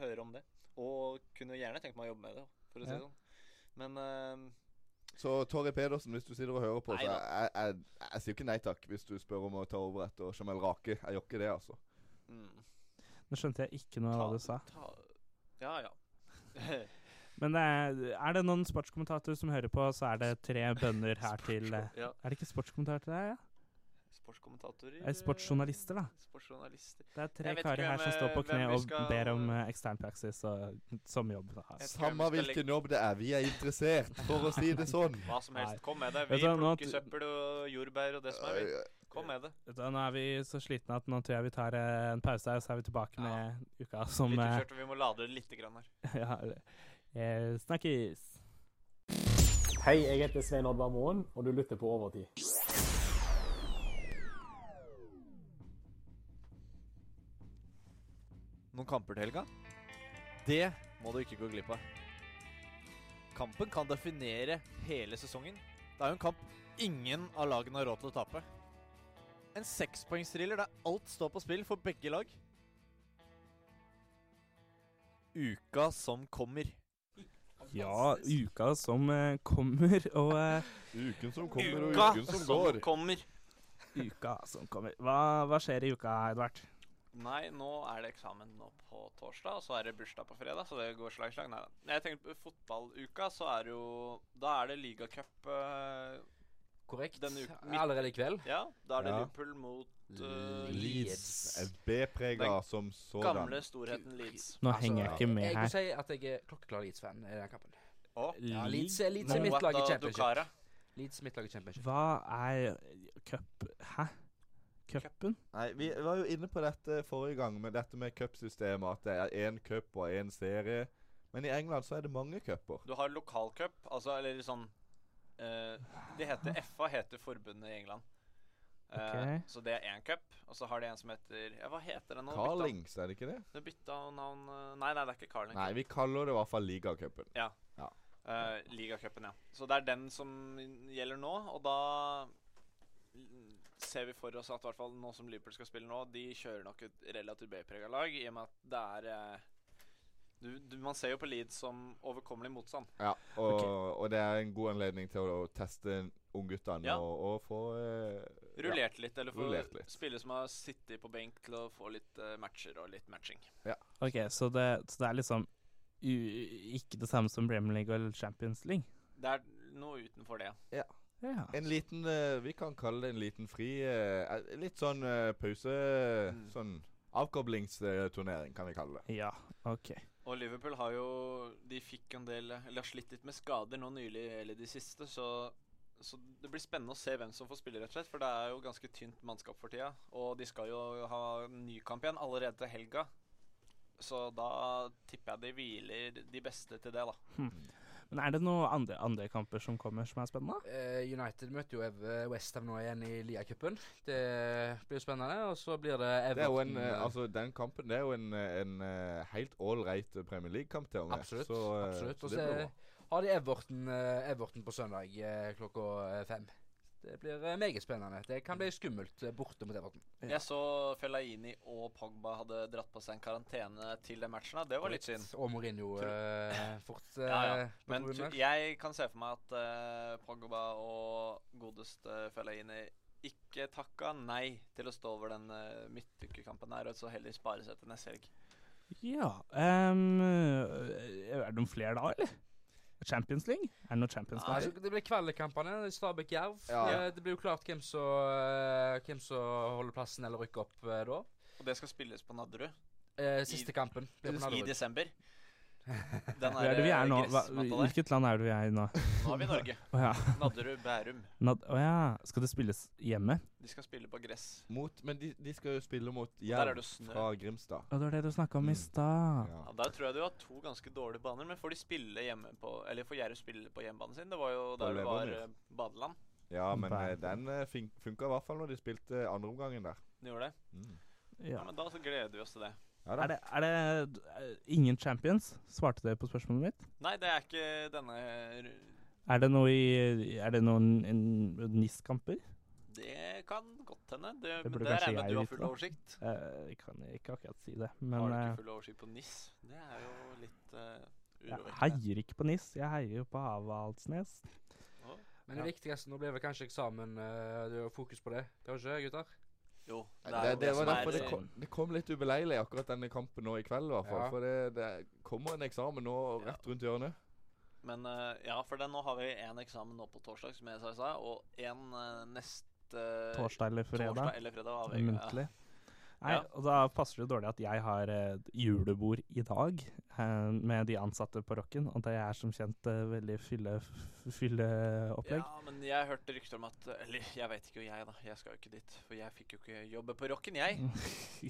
høre om det. Og kunne gjerne tenkt meg å jobbe med det, for å si
Ja.
det sånn. Men uh,
Så Torry Pedersen, hvis du sitter og hører på,
Nei
så
jeg,
jeg, jeg, jeg sier ikke nei takk hvis du spør om å ta over etter Jamel Rake. Jeg gjør ikke det, altså.
mm,
Nå skjønte jeg ikke noe av hva du sa.
ta, Ja, ja.
Men det er, er det noen sportskommentator som hører på, så er det tre bønner her til eh,
ja.
Er det ikke sportskommentatorer der, ja?
Sportskommentatorer
Eh, sportsjournalister, da.
Sportsjournalister.
Det er tre karer her som står på
eh,
kne og
skal-
ber om eh, ekstern praksis og, som jobb.
Samme
legge-
hvilken jobb det er, vi er interessert, for å si det sånn.
Hva som helst. Kom med det. Vi
du nå
plukker søppel og jordbær og det som er. Vi. Kom med det.
Da, Nå er vi så slitne at nå tror jeg vi tar eh, en pause her, og så er vi tilbake
Ja.
med uka som
Litt kjørt, og vi må lade det litt grann her.
ja, eh, Snakkes!
Hei, jeg heter Svein Oddvar Moen, og du lytter på Overtid.
Noen kamper til helga? Det må du ikke gå glipp av. Kampen kan definere hele sesongen. Det er jo en kamp ingen av lagene har råd til å tape. En sekspoengsthriller der alt står på spill for begge lag. Uka som kommer.
Ja, uka som eh, kommer, og eh,
Uken som kommer, og uken som
som
går.
kommer.
uka som kommer. Hva, hva skjer i uka, Edvard?
Nei, nå er det eksamen nå på torsdag, og så er det bursdag på fredag, så det går slag i slag. Nei da. Jeg tenkte på fotballuka, så er det jo Da er det ligacup uh,
Korrekt. Allerede i kveld.
Ja, da er det
Ja.
Liverpool mot uh,
Leeds.
B-prega som sådan.
gamle storheten Leeds.
Nå
Altså,
henger jeg ikke med her.
Jeg vil si at jeg er klokkeklar Leeds-fan i den kampen.
Oh.
Ja,
Leeds-
Leeds, Leeds er mitt lag i championship. Leeds er mitt lag i championship.
Hva er cup Hæ? Cupen?
Nei, Vi var jo inne på dette forrige gang, med dette med cupsystemet. At det er én cup og én serie. Men i England så er det mange cuper.
Du har lokalcup, altså eller sånn eh, Det heter FA heter forbundet i England. Eh,
Ok.
Så det er én cup, og så har de en som heter Ja, hva heter det nå?
Carlings, er det ikke det?
Det bytta navn eh, Nei, nei, det er ikke Carling.
Nei, vi kaller det i hvert fall ligacupen.
Uh, Ligacupen, ja. Så det er den som gjelder nå, og da ser vi for oss at i hvert fall nå som Liverpool skal spille nå, de kjører nok et relativt B-prega lag, i og med at det er eh, du, du, Man ser jo på Leeds som overkommelig motstand.
Ja, og,
okay.
og det er en god anledning til å teste ungguttene
Ja.
og, og få eh,
Rullert litt, eller få
litt.
spillere som har sittet på benk til å få litt eh, matcher og litt matching.
Ok, så det, så det er liksom u, ikke det samme som Premier League eller Champions League?
Det er noe utenfor det.
Ja.
En liten eh, Vi kan kalle det en liten fri eh, Litt sånn eh, pause
Mm.
Sånn avkoblingsturnering, kan vi kalle det.
Ja, ok.
Og Liverpool har jo De fikk en del Eller har slitt litt med skader nå nylig, eller de siste, så så det blir spennende å se hvem som får spille, rett og slett. For det er jo ganske tynt mannskap for tida. Og de skal jo ha ny kamp igjen allerede til helga. Så da tipper jeg de hviler de beste til det, da.
Hm. Men er det noen andre, andre kamper som kommer som er spennende?
Uh, United møter jo Ev- Westham nå igjen i Lia-cupen. Det blir spennende. Og så blir det Everton
Det er jo en, eh,
eh,
altså Den kampen det er jo en, eh, en uh, helt ålreit Premier League-kamp til og med.
Absolutt.
Så, eh,
absolutt. Og så har de Everton, eh, Everton på søndag eh, klokka eh, fem. Det blir eh, meget spennende. Det kan bli skummelt eh, borte mot Everton.
Jeg så Fellaini og Pogba hadde dratt på seg en karantene til den matchen. Det var litt synd.
Og Mourinho uh, fort eh,
Ja, ja. Men jeg kan se for meg at uh, Pogba og godeste Fellaini ikke takka nei til å stå over den uh, midtukekampen her, og så heller spare seg til neste helg.
Ja um, Er det noen flere da, eller? Champions League? Er det noe Champions League?
Altså, det blir kvalikkampene. Stabæk-Jerv.
Ja.
Eh, Det blir jo klart hvem som, eh, hvem som holder plassen eller rykker opp eh, da.
Og det skal spilles på Nadderud
Eh, siste kampen blir
i desember. Den
er, er det vi er
der.
hvilket land er det vi er i nå?
Nå er vi i Norge.
Oh, ja.
Nadderud, Bærum.
Nad oh, ja. Skal det spilles hjemme?
De skal spille på gress.
Mot, men de, de skal jo spille mot
er
Jerv fra Grimstad.
Å, det var det du snakka om i
Mm.
stad.
Ja.
Ja, Der tror jeg du har to ganske dårlige baner, men får de spille hjemme på Eller får Jerv spille på hjemmebanen sin? Det var jo der det var eh, badeland.
Ja, men
Bæ-
eh, den eh, funka i hvert fall når de spilte andre omgangen der.
De gjorde det.
Mm.
Ja.
Ja.
men da så gleder vi oss til det.
Ja.
Er det, er det eh, ingen champions? Svarte det på spørsmålet mitt?
Nei, det er ikke denne
Er det noe i Er det noen en- NIS-kamper?
Det kan godt hende. Det,
Det
men det regner med
jeg
du har full oversikt.
Eh, Jeg kan ikke akkurat si det, men
har du
eh,
ikke full oversikt på NIS? Det er jo litt uh,
jeg heier ikke på NIS. Jeg heier jo på
Havaldsnes.
Men det viktigste nå blir vel kanskje eksamen. Uh, Det har fokus på det. Kanskje, gutter?
Jo, det
Det, det,
det,
var derfor
er
det kom, det kom litt ubeleilig akkurat denne kampen nå i kveld. i hvert fall.
Ja.
For det, det kommer en eksamen nå rett rundt hjørnet.
Men uh, ja, for det, nå har vi én eksamen nå på torsdag, som jeg sa og én neste
Torsdag eller fredag.
Torsdag eller fredag, har vi,
Muntlig. Nei,
Ja.
og da passer det dårlig at jeg har eh, julebord i dag eh, med de ansatte på Rocken, og det er som kjent eh, veldig fylle, fylleopplegg.
Ja, men jeg hørte rykter om at Eller jeg vet ikke jo jeg, da. Jeg skal jo ikke dit. For jeg fikk jo ikke jobbe på Rocken, jeg.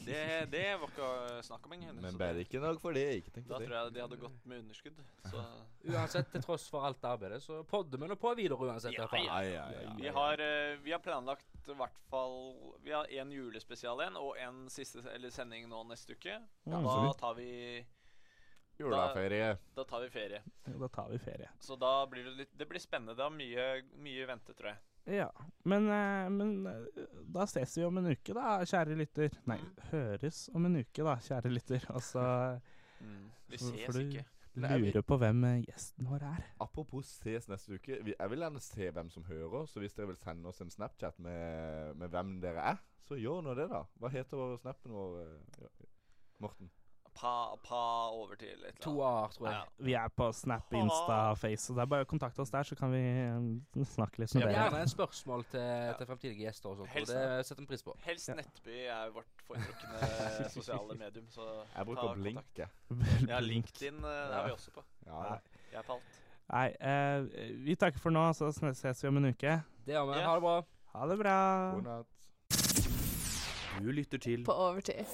Det, det var ikke snakk om engang.
Men bare
det-
ikke nok for det. Ikke tenk
Da
på
tror jeg de hadde gått med underskudd. Så
Uansett, til tross for alt arbeidet, så podder vi nå på videre uansett.
Ja,
ja, ja.
vi har, eh, vi har planlagt i hvert fall Vi har en julespesial igjen og en siste eller sending nå neste uke.
Ja,
Da tar vi
Juleferie.
Da tar vi ferie.
Da tar vi ferie.
Så da blir det litt Det blir spennende. Det er mye, mye vente, tror jeg.
Ja. Men, eh, men eh, da ses vi om en uke, da, kjære lytter. Nei,
Mm.
høres om en uke, da, kjære lytter. Altså
Vi ses
for
ikke.
Lurer på hvem eh, gjesten vår er.
Apropos ses neste uke. Jeg vil gjerne se hvem som hører. Så hvis dere vil sende oss en Snapchat med, med hvem dere er, så gjør nå det, da. Hva heter snappen vår, eh, Morten?
Pa, pa over til et eller annet.
To A-er, tror jeg.
Ja.
Vi er på Snap, Insta, Face, så det er bare å kontakte oss der, så kan vi eh, snakke litt med
Ja,
Gjerne
dere.
en spørsmål til, til fremtidige gjester og sånt.
Helst-
det setter vi pris på.
Helst
Ja.
Nettby er vårt foretrukne sosiale medium. Så
Jeg
ta
bruker
kontakt.
Blink, jeg.
Ja, LinkedIn eh, er vi også på.
Ja,
Nei.
Jeg er på alt.
Nei, eh, vi takker for nå, så ses vi om en uke.
Det gjør vi.
Ja.
Ha det bra.
Ha det bra.
God natt.
Du lytter til
På overtid.